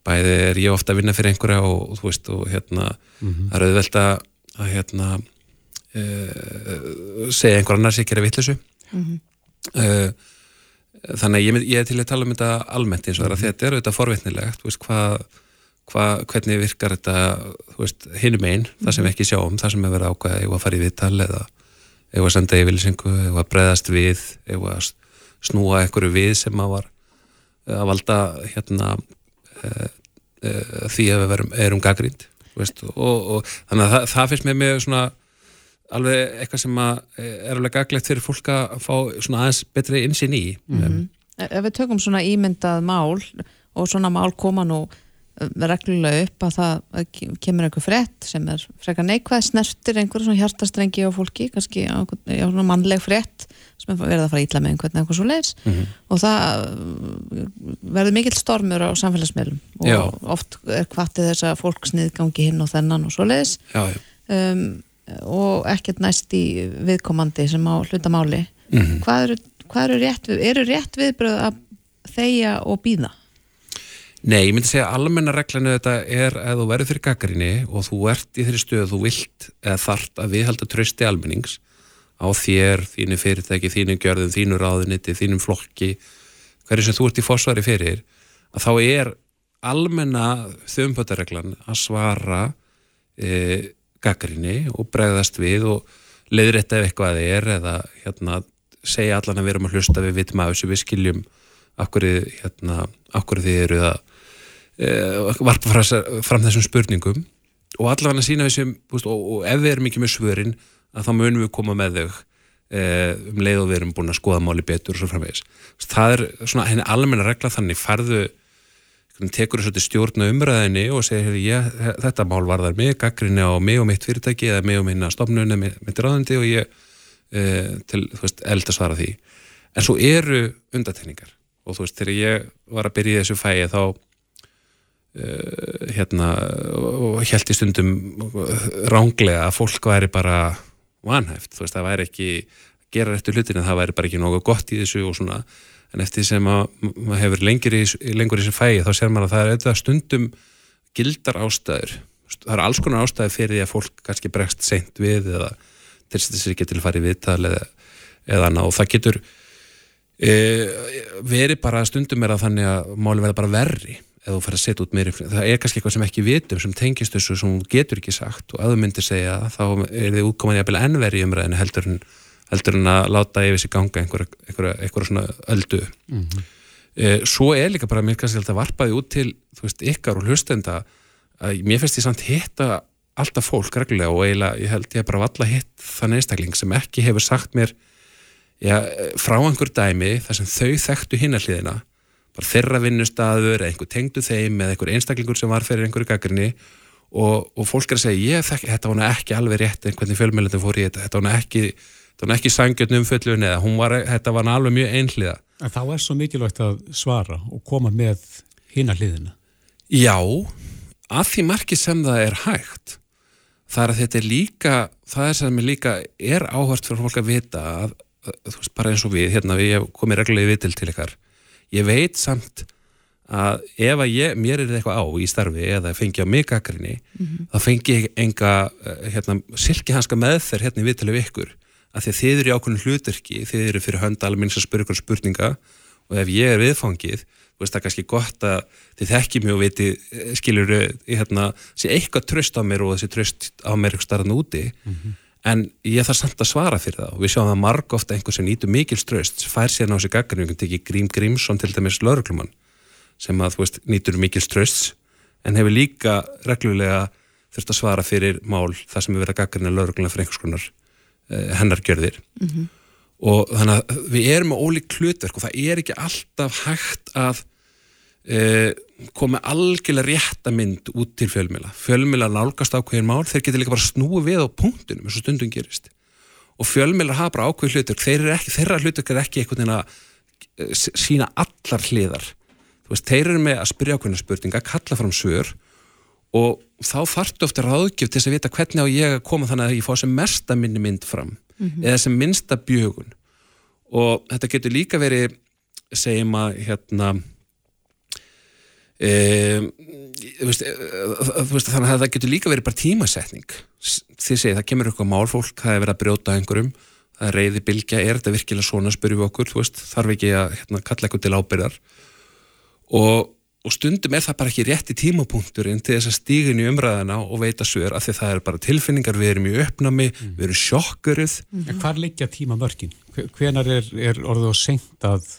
bæði er ég ofta að vinna fyrir einhverja og, þú veist og hérna það er auðvelt að, að hérna e, segja einhver annars ég gera vittlisu Mhm. uh, þannig að ég, mynd- ég er til að tala um þetta almennt eins og það er að þetta er auðvitað forvitnilegt þú veist, hvað, hvað, hvernig virkar þetta hinum einn, það sem við ekki sjáum það sem er verið ákveða, eða að fara í viðtal eða eða að senda yfirlýsingu eða að breyðast við eða að snúa einhverju við sem að var að valda hérna uh, uh, því að við verum, erum gaggrind veist, og, og þannig að það, það finnst mér með svona alveg eitthvað sem eh, er alveg gaglegt fyrir fólk að fá svona aðeins betri insinn í. Um, Ef við tökum svona ímyndað mál og svona mál koma nú uh, reglulega upp að það að ke- kemur einhver frétt sem er frekar neikvæð snertir einhverjum svona hjartastrengi á fólki kannski á, já, svona mannleg frétt sem er verið að fara ítla með einhvern eitthvað svo leiðis og það uh, verður mikill stormur á samfélagsmiðlum og Já. oft er kvartið þess að fólk sniðgangi hinn og þennan og svo já. um, og ekkert næst í viðkomandi sem á hlutamáli Mhm. hvað eru, hvað eru rétt við, eru rétt viðbröð að þegja og býða Nei, ég myndi segja að almenna reglanu þetta er að þú verður fyrir gaggrinni og þú ert í þeirri stöðu þú vilt eða þart að viðhalda trösti almennings á þér, þínu fyrirtæki, þínu gjörðum, þínu ráðuniti, þínum flokki hverju sem þú ert í fórsvari fyrir að þá er almenna þumpötareglan að svara e, gaggrinni og bregðast við og leiðrétta ef eitthvað er eða hérna, segja allan að við erum að hlusta við vitum að þessu við skiljum akkur, hérna, þið eru að e, varpa fram, þessum spurningum og allavega að sína þessum og, og ef við erum ekki með svörin að þá munum við koma með þau e, um leið og við erum búin að skoða máli betur og svo framvegis. Það er svona henni almenna regla þannig farðu tekur þessu til stjórn á umræðinni og segir, ég, þetta mál varðar mig, gaggrinni á mig og mitt fyrirtæki eða mig og minna stofnun eða mitt ráðandi og ég e, til, þú veist, eld að svara því. En svo eru undatekningar og þú veist, þegar ég var að byrja í þessu fæi þá uh, hérna og held í stundum ránglega að fólk væri bara vanhæft, þú veist, það væri ekki gera réttu hlutin en það væri bara ekki nokkuð gott í þessu og svona, en eftir sem að maður hefur lengur í, lengur í þessu fæi þá sér maður að það er auðvitað stundum gildar ástæður. Það eru alls konar ástæður fyrir því að fólk kannski bregst seint við eða til þess að ekki til að fara í viðtal eða, eða annað. Og það getur e, verið bara stundum er að þannig að máli verða bara verri eða þú fer að setja út meiri það er kannski eitthvað sem ekki vitum sem tengist þessu sem þú getur ekki sagt. Og að þú myndir segja þá er þið útkoman jafnvel ennveri í umræðinu heldur en, heldur en að láta yfir sig ganga einhverja einhver, einhver svona öldu mm -hmm. e, svo er líka bara mér kannski alltaf varpaði út til veist, ykkar og hlustenda að mér finnst ég samt hitta alltaf fólk reglulega og eiginlega ég held ég bara valla hitt þann einstakling sem ekki hefur sagt mér já, frá einhver dæmi þar sem þau þekktu hinnarliðina bara þeirra vinnustadur eða einhver tengdu þeim eða einhver einstaklingur sem var fyrir einhverju gaggrinni og, og fólk er að segja ég þekk, þetta var ekki alveg rétt en hvernig fjölmjölundin fór í þetta þetta var ekki, ekki sangjötn um fullun eða var, þetta var alveg mjög einhliða. En þá er svo mikilvægt að svara og koma með hinnarliðina Já, að því marki sem það er hægt það er að þetta er líka það er sem er líka er áhört fyrir fólk að vita að, þú veist bara eins og við hérna við komum reglulega í vitil til ykkar. Ég veit samt að ef að ég, mér er eitthvað á í starfi eða fengi á mig gaggrinni mm -hmm. þá fengi ég enga eh, hérna, silkihanska meðferð hérna í viðtalið við ykkur að því að þið eru í ákveðin hluturki þið eru fyrir hönd alveg minns að spyrja ykkur spurninga og ef ég er viðfangið veist, það er kannski gott að þið þekki mjög viti, eh, skilur hérna, sé eitthvað tröst á mér og þessi tröst á mér eitthvað starðan úti mm -hmm. en ég þarf samt að svara fyrir það og við sjáum það marg ofta einhver sem nýtu mikil ströst fær sér ná sér gaggrinu, við kannum tekið Grím Grímsson til dæmis lauruglumann sem að veist, nýtur mikil strösts en hefur líka reglulega þurft að svara fyrir mál það sem er verið að gaggrina laurugluna fyrir einhvers konar uh, hennar gjörðir. Mm -hmm. og þannig að við erum með ólík klutverk og það er ekki alltaf hægt að uh, koma algjörlega réttamind út til fjölmjöla fjölmjöla nálgast ákveðin mál þeir getur líka bara snúið við á punktunum eins og stundum gerist. Og fjölmjöla hafa bara ákveð hlutverk þeir ekki, þeirra hlutverk er ekki einhvern veginn að eh, sína allar hliðar. Veist, þeir eru með að spyrja ákveðna spurninga, kalla fram svör og þá þartu ofta ráðgjöf til að vita hvernig á ég að koma þannig að ég fá sem mesta minni mynd fram mm -hmm. eða sem minnsta bjögun. Og þetta getur líka verið segjum að hérna e, veist, veist, þannig að það getur líka verið bara tímasetning. Því segið það kemur eitthvað málfólk það er verið að brjóta einhverjum það er reyði bilgja, er þetta virkilega svona spyrjum við okkur, veist, þarf ekki að hérna, kalla eitthvað til ábyrðar og, og stundum er það bara ekki rétt í tímapunkturinn til þess að stígin í umræðina og veita svör af því það er bara tilfinningar, við erum í uppnami mm. við erum sjokkuruð mm. En hvað leggja tímamörkin? Hvenar er, er orðið og senkt að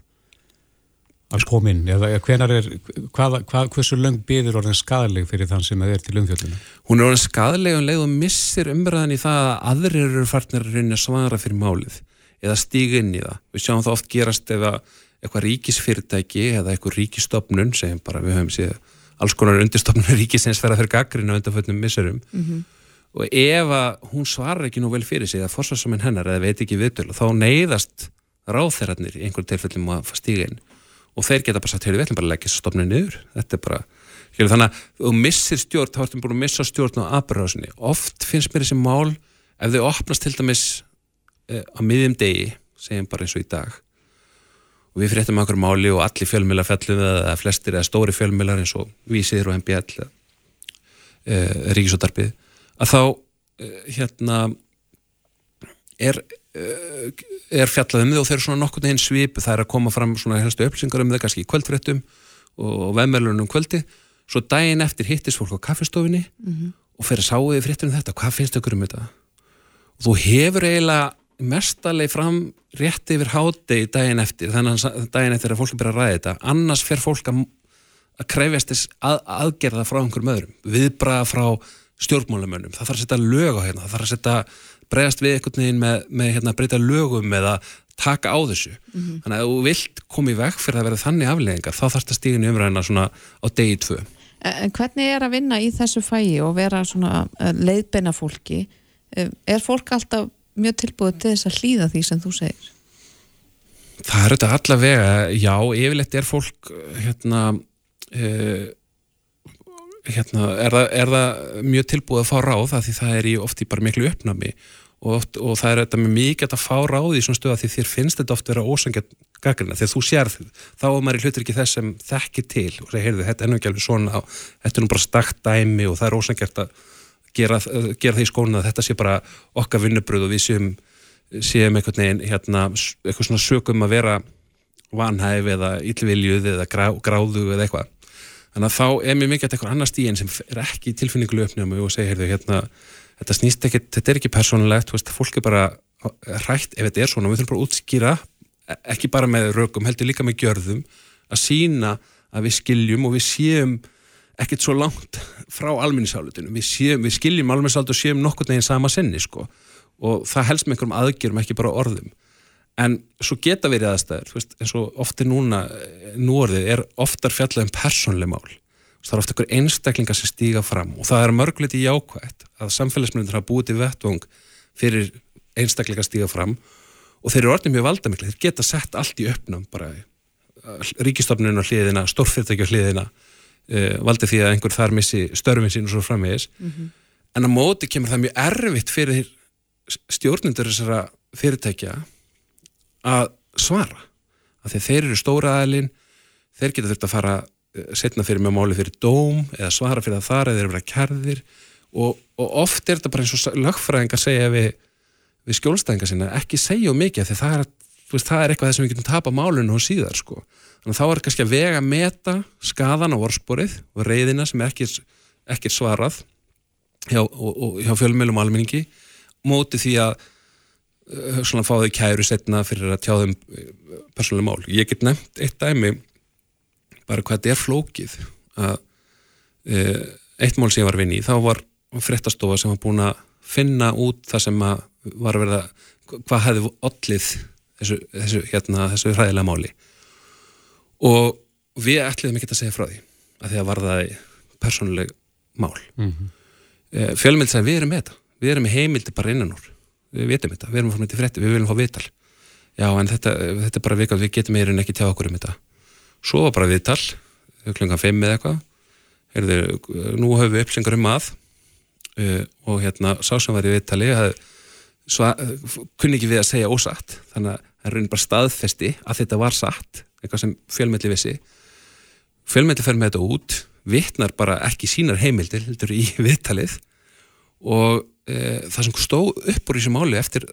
að koma inn, eða hvenar er hvað, hvað, hversu löng byður orðin skadaleg fyrir þann sem það er til umfjöldinu? Hún er orðin skadaleg og leið og missir umræðin í það að aðrir eru farnir að reyna svara fyrir málið eða stíga inn í það. Við sjáum það oft gerast ef að eitthvað ríkisfyrirtæki eða eitthvað ríkistofnun sem bara við höfum séð alls konar undirstofnun [LAUGHS] ríkisins verða fyrir gaggrinn á undanfötnum missurum mm -hmm. og ef að hún svarar ekki nú vel fyrir sig eða forsvarsaminn hennar eða veit ekki viðtölu þá neyðast ráþeirarnir í einhverju tilfellum að stíga inn. Og þeir geta bara sagt, heyrðu, við ætlum bara að leggja stofnun niður. Þetta er bara, hér, þannig að þú missir stjórn, þá ertum búin að missa stjórn á aðbörðásinni, oft finnst mér þessi mál ef þau opnast til dæmis eh, á miðjum degi, segjum bara eins og í dag og við fréttum okkur máli og allir fjölmjölar fellum eða flestir eða stóri fjölmjölar eins og Vísir og MBL e, eh, Ríkisóttarpið að þá e, hérna er, e, er fjallað um þau og þeir eru svona nokkur neginn svip það er að koma fram svona helstu upplýsingar um þau kannski í kvöldfréttum og vefnmjölunum kvöldi. Svo daginn eftir hittist fólk á kaffestofinni mm -hmm. og fer að sáu þið fréttum um þetta. Hvað finnst þau um þetta? Og þú hefur eiginlega mestalegi fram rétti yfir hádegi daginn eftir þannig að daginn eftir að fólk byrja að ræða þetta. Annars fer fólk að, að krefjast þess að, aðgerða frá einhverjum öðrum viðbraða frá stjórnmálamönnum. Það þarf að setja lög á hérna það þarf að setja bregast við einhvern veginn með, með hérna, breyta lögum eða taka á þessu. Mm -hmm. þannig að þú vilt koma í vekk fyrir að vera þannig afleggingar þá þarfst að stíðin umræðina svona á degi tvö. En hvernig er að vinna í þessu fæi og vera svona eh, leiðbeina fólki? Eh, er fólk alltaf mjög tilbúið til þess að hlýða því sem þú segir? Það er þetta allavega, já, yfirleitt er fólk hérna, uh, hérna er, það, er það mjög tilbúið að fá ráð því það er í, oft í bara miklu uppnami og, oft, og það er þetta með mikið að fá ráð í svona stöða því þér finnst þetta oft vera ósangjart gaggrina, þegar þú sér þá er maður í hlutur ekki þess sem þekkir til og segir, heyrðu, þetta er ennum ekki alveg svona þetta er nú bara stakt dæmi og það er ósangjart að gera, gera því skóna að þetta sé bara okkar vinnubröð og við séum, séum einhvern veginn hérna, eitthvað svona sögum að vera vanhæf eða yllviljuð eða grá, gráðu eða eitthvað. Þannig að þá er mér mikið eitthvað annar stíðin sem er ekki tilfinninguleg uppnjámi og segir hérna, þetta snýst ekki, þetta er ekki persónulegt, veist, fólk er bara rætt ef þetta er svona, við þurfum bara að útskýra e, ekki bara með rökum, heldur líka með gjörðum að sína að við skiljum og við séum ekkert svo langt frá alminnisálutinu við, við skiljum alminnisálut og séum nokkur neginn sama senni sko. Og það helst með einhverjum aðgjörum, ekki bara orðum. En svo geta verið aðstæður veist, eins og ofti núna eh, núorðið er oftar fjallað um persónlega mál. Það er ofta einhver einstaklingar sem stíga fram og það er mörgleiti jákvægt að samfélagsmyndir hafa búið til vettvang fyrir einstaklingar stíga fram. Og þeir eru orðin mjög valdamikli, þeir geta sett allt í uppnám bara eh, ríkistofnun á hliðina, stórfyrirtæki á hliðina uh, valdi því að einhver þar missi störfin sín og svo framvegis mm -hmm. en á móti kemur það mjög erfitt fyrir stjórnundur þessara fyrirtækja að svara af því þeir eru stóra aðlinn þeir geta þurft að fara setna fyrir með máli fyrir dóm eða svara fyrir það þar eða þeir vera kærðir og, og oft er þetta bara eins og lögfræðingar segja við, við skjólstæðingar sinna ekki segja mikið því það er, veist, það er eitthvað sem við getum tapa málunum og síðar sko. Að þá er kannski að vega að meta skadan á vorsporið og reyðina sem ekki, ekki svarað hjá, hjá fjölmjölum almenningi móti því að uh, svona fá þau kæru setna fyrir að tjá þeim uh, persónuleg mál. Ég get nefnt eitt dæmi bara hvað þetta er flókið að uh, eitt mál sem ég var að vinni í, þá var frettastofa sem var búin að finna út það sem var að verða hvað hefði ollið þessu, þessu, hérna, þessu hræðilega máli og við ætliðum ekki að segja frá því að því að var það persónuleg mál. Mm -hmm. fjölmjöld sagði við erum með þetta. Við erum með heimildi bara innan úr. Við veitum þetta, við erum að fara með þetta frétti, við viljum fá viðtal. Já en þetta, þetta er bara vikað. Við getum meirinn ekki tjá okkur um þetta. Svo var bara viðtal klungan 5 eða eitthvað. Heyrðu, nú höfum við uppsengur um að uh, og hérna sá sem var í viðtali kunni ekki við að segja ósatt. Þannig að það er raunin bara staðfesti að þetta var satt, eitthvað sem fjölmelli vissi. Fjölmelli fer með þetta út vittnar bara ekki sínar heimildir heldur í [LAUGHS] viðtalið og e, það sem stóð upp úr þessu máli eftir,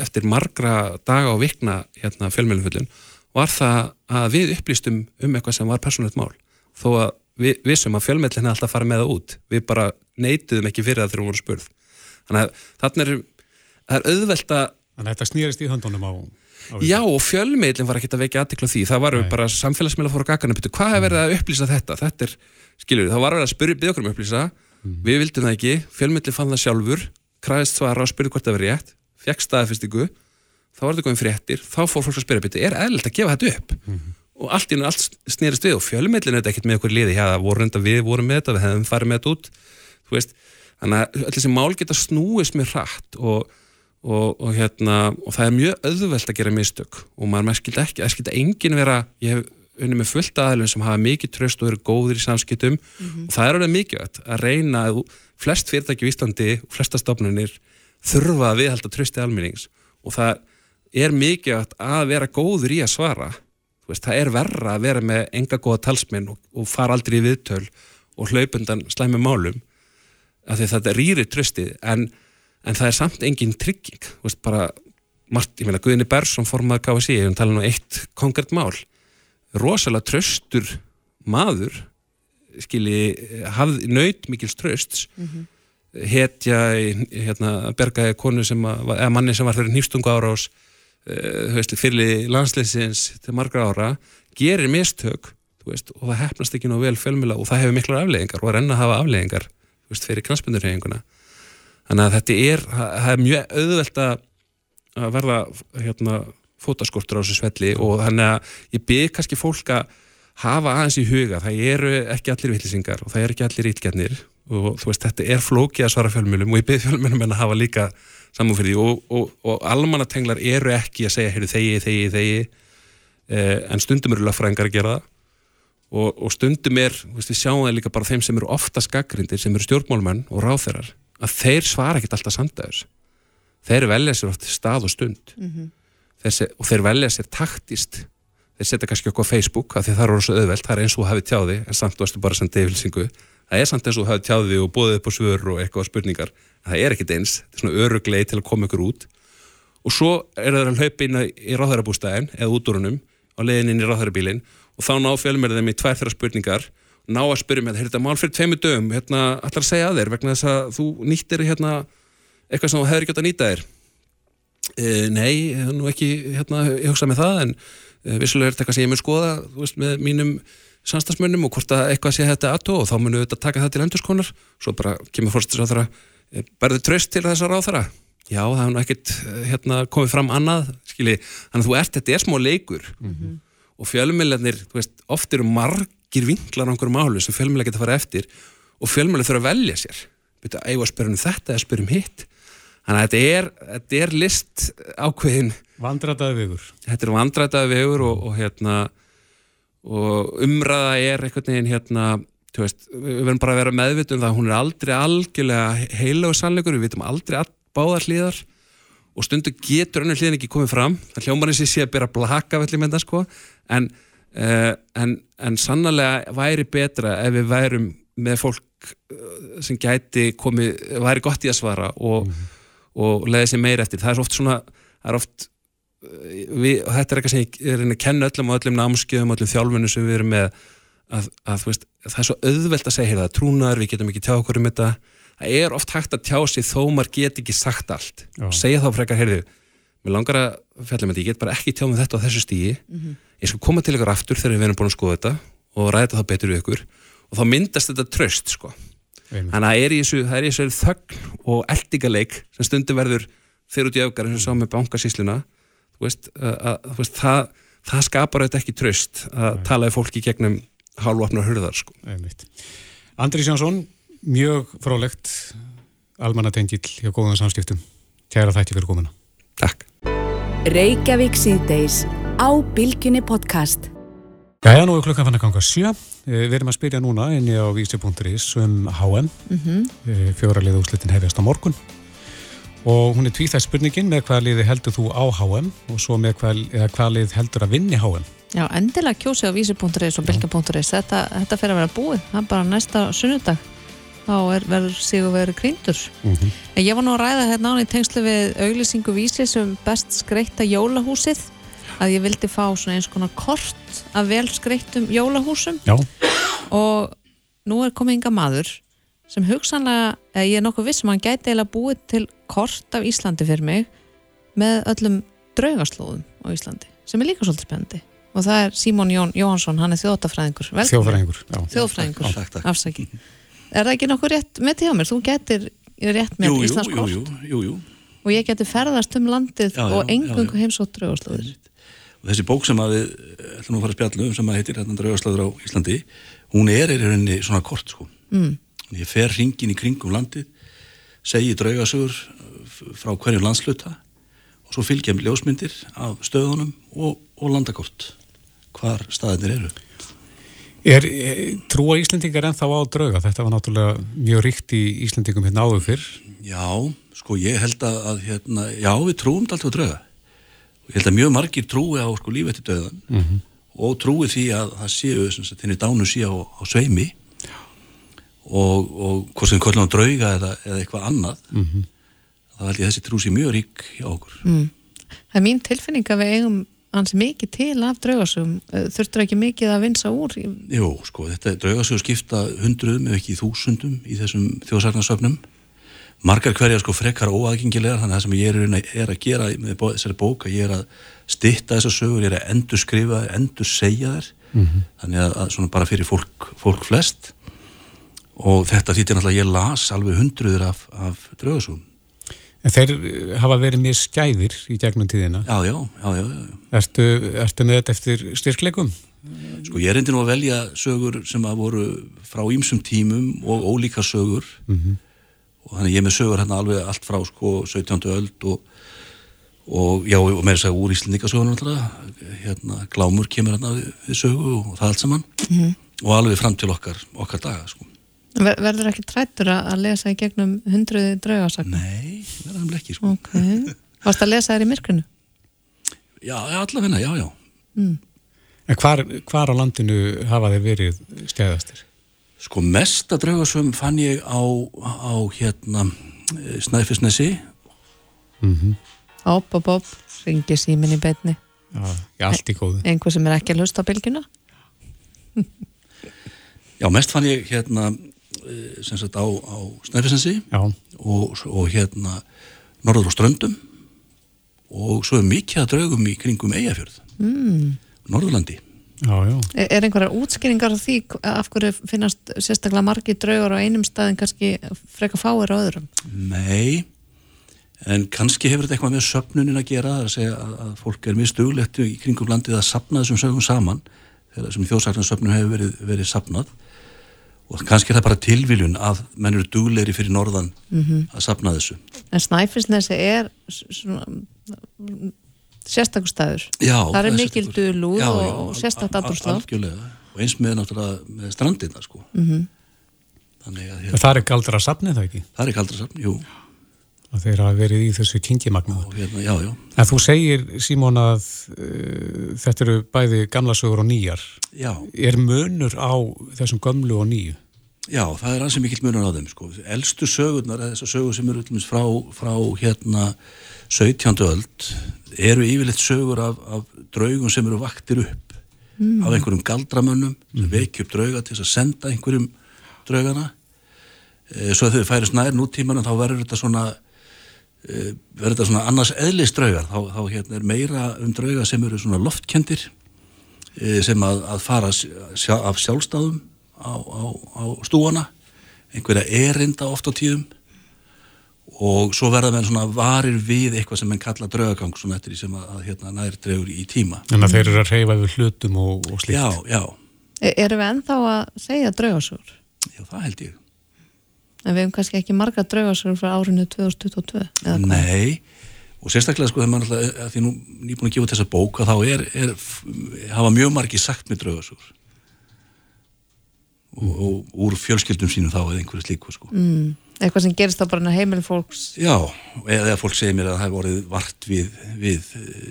eftir margra daga og vikna hérna, fjölmjölumfullun var það að við upplýstum um eitthvað sem var persónlegt mál. Þó að við vissum að fjölmjölinn hefði alltaf farið með það út. Við bara neytuðum ekki fyrir það þegar við vorum spurð. Þannig að þarna er, er auðvelt að Þannig að þetta snýrist í höndunum á... Já og fjölmjölinn var ekki að vekja aðtikla því. Það var bara samfélagsmiðla fór að gagana hvað er verið að upplýsa þetta? Þetta er, skiljur, það var verið að spyrja, byggja okkur um upplýsa. Mm. við vildum það ekki, fjölmjölinn fann það sjálfur kræðist svara og spyrja hvort það verið rétt fekk staðfestingu, þá var þetta komið fréttir, þá fór fólk að spyrja byrju, er eðlilt að gefa þetta upp? Mm -hmm. Og allt í allt snýrist við og og, og, hérna, og það er mjög öðvöld að gera mistök og maður skilta ekki, það skilta engin vera, ég hef unni með fullt aðlun sem hafa mikið tröst og eru góðir í samskiptum. Mm -hmm. og það er alveg mikið að reyna að flest fyrirtæki í Íslandi og flesta stofnunir þurfa að viðhalda trösti almennings. Og það er mikið að vera góður í að svara. Veist, það er verra að vera með enga góða talsmenn og, og fara aldrei í viðtöl og hlaupundan slæmi málum af því þetta rýri tröstið en, en það er samt engin trygging. Veist, bara, Mart, ég meina Guðinni Bersson formað KSI, ég hef talað um eitt konkrétt mál. Rosalega tröstur maður skilji, hafði nöyt mikil trösts mm -hmm. hetja hérna, bergaði konu sem að, eða manni sem var fyrir nýstungu ára ás uh, fyrir landsleisins til margra ára gerir mistök veist, og það hefnast ekki nú vel fjölmjöla og það hefur miklar afleggingar og er enna að hafa afleggingar veist, fyrir knastbundurhefinguna þannig að þetta er, það er mjög auðvelt að verða hérna fótaskortur á þessu svelli og þannig að ég byrð kannski fólk að hafa aðeins í huga, það eru ekki allir vittlisingar og það eru ekki allir ítgjarnir og þú veist, þetta er flókið að svara fjölmjölum og ég byrð fjölmjölum en að hafa líka samanfyrði og, og, og almannatenglar eru ekki að segja, heyrðu, þegi, þegi, þegi. Eh, en stundum eru lafræðingar að gera það og, og stundum er, veist, við sjáum það líka bara þeim sem eru oftast gaggrindir, sem eru stjórnmálmenn og ráþeirar, að þeir svara ekkert alltaf samdæðus þeir velja sér oft stað og stund. Mm -hmm þeir, og þeir velja sér taktist. Þeir setja kannski okkur á Facebook af því það er svo auðvelt, það er eins og hafið tjáði en samt varstu bara að senda yfirlsingu það er samt eins og hafið tjáði og bóðið upp á svör og eitthvað spurningar, það er ekkit eins þetta er svona öruglegi til að koma ykkur út. Og svo er það að hlaupa inn í ráðhærabústæðin eða útúrunum á leiðin inn í ráðhærabílin og þá ná fjölmerðið með tvær þeirra spurningar ná að spyrja með þetta. Mál fyrir tveimu dögum hérna, allar að segja að þér vegna þess að þú nýttir hérna, eitthvað sem þú hefur átt að nýta þér? E, nei, nú ekki hérna, ég hugsa með það en e, vissulega er þetta eitthvað sem ég mun skoða veist, með mínum samstagsmönnum og hvort að eitthvað sé þetta aðtó og þá munum við þetta taka það til endurskonar svo bara kemur fórstis á þeirra e, berðu tröst til þessar á þeirra já, það er nú ekkit hérna, komið fram annað skilji, þannig að þú ert, þetta er smá leikur. Mm -hmm. og fjölumiljarnir oft eru margir vinklar á einhverjum álu sem fjölumiljar geta að fara eftir og fjölumiljar þurfa að velja sér Byrja, að spyrja um þetta eða spyrja um hitt Þannig að þetta er, þetta er list ákveðin. Vandrætaði vegur. Þetta er vandrætaði vegur og, og, hérna, og umræða er einhvern veginn hérna, veist, við verðum bara að vera meðvitt um það að hún er aldrei algjörlega heila og sannleikur, við vitum aldrei báðar hlýðar og stundu getur önnur hlýðin ekki komið fram. Það og sé að byrja að blaka velli með það sko, en, en, en sannlega væri betra ef við værum með fólk uh, sem gæti komið, væri gott í að svara og, og leiði sér meir eftir. Það er oft svona, það er oft uh, við, og þetta er eitthvað sem ég er að kenna öllum og öllum námskjöðum, öllum þjálfunum sem við erum með að, að veist, það er svo auðvelt að segja, heyrða, trúnar, við getum ekki tjá okkur um þetta. Það er oft hægt að tjá sig þó maður get ekki sagt allt. Já. og segja þá frekar, heyrðu mér langar að fjalla með þetta, ég get bara ekki tjá með þetta á þessu stígi, ég skal koma til ykkur aftur þegar við erum búin að skoða þetta og ræða þá betur við ykkur og þá myndast þetta tröst sko, Einmitt. þannig að það er í þessu, það er í þessu þögn og eldingaleik sem stundum verður fyrir út í öfgar eins og sá með bankasísluna þú veist, að, þú veist það, það skapar þetta ekki tröst að tala við fólki gegnum hálfvapnar hurðar sko. Andri Sjánsson, mjög frólægt almannatengill hjá góðan samskiptum. Kæra þætti fyrir komuna. Takk Reykjavík síðdeis á Bilginni podcast. Jæja, nú er klukkan fann að ganga sjö. Eh, Við erum að spyrja núna inni á vísi.is um HM. Mm -hmm. Fjóraliða úslitin hefjast á morgun. Og hún er tvíþætt spurningin með hvaða liði heldur þú á HM og svo með hvað, hvaða lið heldur að vinni HM. Já, endilega kjósið á vísi.is og bilga.is þetta, þetta fer að vera búið, það er bara næsta sunnudag þá er, verður sigur verið krýndur Mm En Ég var nú að ræða hérna án í tengslu við auglýsingu vísis um best skreita jólahúsið að ég vildi fá svona eins konar kort af vel skreittum jólahúsum. Já, og nú er komið ynga maður sem hugsanlega, eða ég er nokkuð viss um að hann gæti eiginlega búið til kort af Íslandi fyrir mig með öllum draugaslóðum á Íslandi sem er líka svolítið spennandi. Og það er Símon Jón Jóhansson, hann er þjóðatafræðingur þjóðfræðingur. Já. þjóðfræðingur, afsaki er það ekki nokkuð rétt með því á mér? Þú getur rétt með Jú, jú, Íslands jú, jú, jú, jú. og ég geti ferðast um landið Já, og engungu heimsótt draugaslóðir Og þessi bók sem að við ætlum nú að fara að spjallu um sem að heitir hérna draugaslaður á Íslandi hún er í rauninni svona kort sko. mm. ég fer ringin í kringum landið segi draugasögur uh, frá hverjum landsluta og svo fylgja mér ljósmyndir af stöðunum og, og landakort hvar staðinir eru Er e, trúa Íslendingar ennþá á drauga? Þetta var náttúrulega mjög ríkt í Íslendingum hérna áður fyrr. Já, sko ég held að, að hérna, já við trúum alltaf á drauga og ég held að mjög margir trúi á sko líf eftir döðan Mhm. og trúi því að það séu sem sagt, þinni dánu sé á, á sveimi og, og hvort sem kvöldum á drauga eða, eða eitthvað annað Mhm. þá held ég að þessi trú sé mjög rík hjá okkur mm. Það er mín tilfinning að við eigum hans mikið til af draugasögum. Þurftur ekki mikið að vinsa úr? Jú, sko, þetta draugasögur skipta hundruðum ef ekki þúsundum í þessum þjóðsarnarsöfnum margar hverjar sko frekar óaðgengilegar þannig að það sem ég er, er að gera með þessari bók að ég er að stitta þessar sögur, ég er að endur skrifa endur segja þær þannig að, að svona bara fyrir fólk, fólk flest. Og þetta þýttir náttúrulega að ég las alveg hundruður af, af draugasögum En þeir eh, hafa verið mjög skæðir í gegnum tíðina. Já, já, já, já. Ertu, ertu með þetta eftir styrkleikum? Sko ég reyndi nú að velja sögur sem að voru frá ýmsum tímum og ólíkar sögur og þannig ég er með sögur hérna alveg allt frá sko 17. öld og, og já og meira að segja úr Íslandingasögun náttúrulega hérna glámur kemur hérna við, við sögu og það allt saman og alveg fram til okkar, okkar daga sko. Ver, Verður ekki trættur að að lesa í gegnum hundruði draugasagn? Nei, það er alveg ekki sko. Ok, varst að lesa þær í myrkrinu? Já, allavegna, já, já. En hvar, hvar á landinu hafa þeir verið skæðastir? Sko mesta draugasögum fann ég á, á hérna eh, Snæfisnesi Op, op, op, ringi símin í beinni Já, allt í góðu. einhver sem er ekki að hlusta á bylgjuna Já, mest fann ég hérna sem sagt á, á Snæfisnesi Já, og, og hérna norður á ströndum og svo er mikið að draugum í kringum Eyjafjörð mm. Norðurlandi já, já. Er, er einhverjar útskýringar á því af hverju finnast sérstaklega margi draugar á einum stað en kannski freka fáir á öðrum? Nei en kannski hefur þetta eitthvað með söfnunin að gera er að segja að, að fólk er mjög stuglegt í kringum landið að sapna þessum sögum saman þegar þessum þjóðsaknarsöfnun hefur verið, verið sapnað og kannski er það bara tilviljun að menn eru dugleiri fyrir norðan að sapna þessu En Snæfellsnesi er svona sérstakur staður. Já, Það er mikil Já, og, já, og sérstakt al- al- andrúrslóft. algjörlega og eins með náttúrulega með strandina sko Mhm. þannig að hérna, það er galdra safnið það ekki? það er kaldra safn, jú að þeir hafa verið í þessu kynkimagnu hérna, Já, já En þú segir, Símón, að uh, þetta eru bæði gamla sögur og nýjar Já Er munur á þessum gömlu og nýju? Já, það er ansið mikill munur á þeim sko. Elstu sögurnar, þessar sögur sem eru frá, frá hérna 17. öld eru yfirleitt sögur af, af draugum sem eru vaktir upp mm. af einhverjum galdramönnum sem mm. vekja upp drauga til að senda einhverjum draugana e, svo að þau færist nær nútíman þá verður þetta svona verður þetta svona annars eðlist draugar? Þá, þá hérna, er meira um drauga sem eru svona loftkendir e, sem að, að fara sjá, af sjálfstæðum á, á, á stúana. Einhverja erinda oft á tíðum. Og svo verða menn svona varir við eitthvað sem menn kalla draugagang svona eftir því sem að, að hérna nær draugur í tíma. Þannig að þeir eru að reyfa við hlutum og, og slíkt. Já, já. E Erum við ennþá að segja draugasúr? Já, það held ég En við hefum kannski ekki marga draugasúr frá árinu 2022 Nei, og sérstaklega sko þegar maður alltaf, því nú nýbúin að gefa þessa bóka þá er, er hafa mjög margi sagt með draugasúr og, og úr fjölskyldum sínum þá eða einhverju slíku sko. Mm. Eitthvað sem gerist þá bara heimil fólks. Já, eða fólk segir mér að það hefur vorið vart við, við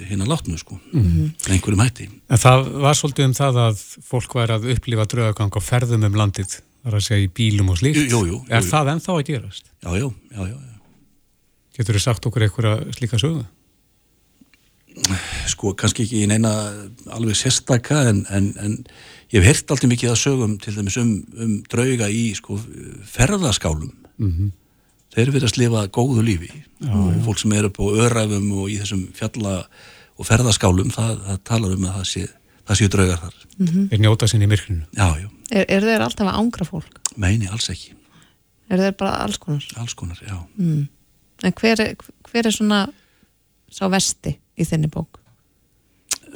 hinn að látnu sko, mm -hmm. einhverjum hætti. En það var svolítið um það að fólk væri að upplifa draugagang á ferðum um landið, þar að segja í bílum og slíkt jú, jú, jú, Er það ennþá að gerast? Já, já, já, já. Getur þið sagt okkur eitthvað slíka sögu? Sko, kannski ekki í neina alveg sérstaka en, en, en ég hef hert alltaf mikið að sögum til dæmis um, um drauga í sko, ferðaskálum mm -hmm. þeir verið að slifa góðu lífi já, og já. fólk sem eru på öræfum og í þessum fjalla og ferðaskálum það, það talar um að það sé það séu draugar þar mm -hmm. Er njótað sinni í myrkrinu? Já, já Er, er þeir alltaf að ángra fólk? Meini, alls ekki Er þeir bara alls konar? Alls konar, já mm. En hver er, hver er svona sá vesti í þenni bók?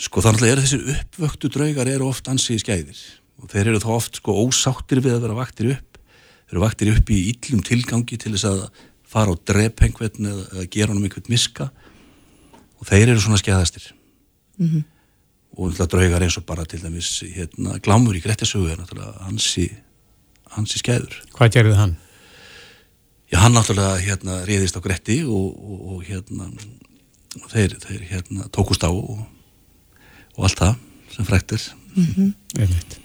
Sko þannig að þessir uppvöktu draugar eru oft ansið í skæðir og þeir eru þá oft sko ósáttir við að vera vaktir upp eru vaktir upp í yllum tilgangi til þess að fara og drepa einhvern eða, gera honum einhvern miska og þeir eru svona skæðastir mm -hmm. Og draugar eins og bara til dæmis hérna, glámur í Grettisögu er náttúrulega hansi, hansi skæður Hvað gerði hann? Já, hann náttúrulega hérna reyðist á Gretti og, og, og hérna þeir, þeir hérna tókust á og, og allt það sem fræktir mm -hmm.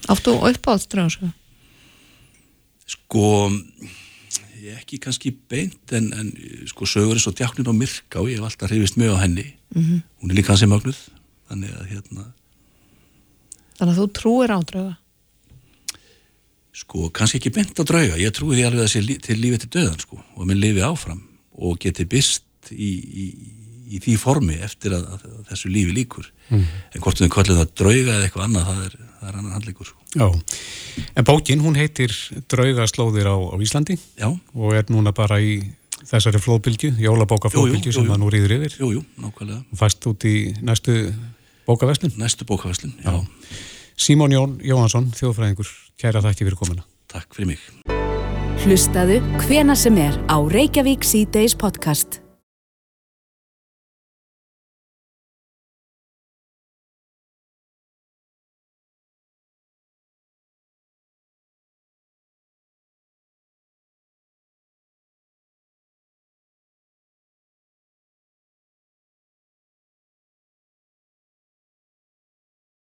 Áttu uppáðst draugarsögu? Sko, ég ekki kannski beint en, en sko sögur eins og djáknin á Myrká, ég hef alltaf hrifist mjög á henni, mm -hmm. hún er líka hansi mögnuð, þannig að hérna... Þannig að þú trúir á drauga? Sko, kannski ekki beint á drauga, ég trúi því alveg að sé til lífið til döðan sko og minn lifi áfram og geti byrst í, í, í því formi eftir að, að þessu lífi líkur. Mm. En hvort við kallum það drauga eða eitthvað annað, það er, það er annan handleikur sko. Já, en bókin hún heitir Draugaslóðir á, á Íslandi Já. og er núna bara í þessari flóðbylgu, jólabókaflóðbylgu sem það nú rýður yfir Jú, jú, nákvæmlega og fæst út í næstu bókaveslun Næstu bókaveslun, já. já. Símón Jón Jóhansson, þjóðfræðingur kæra þakki fyrir komina Takk fyrir mig. Hlustaðu hvena sem er á Reykjavík C-Days podcast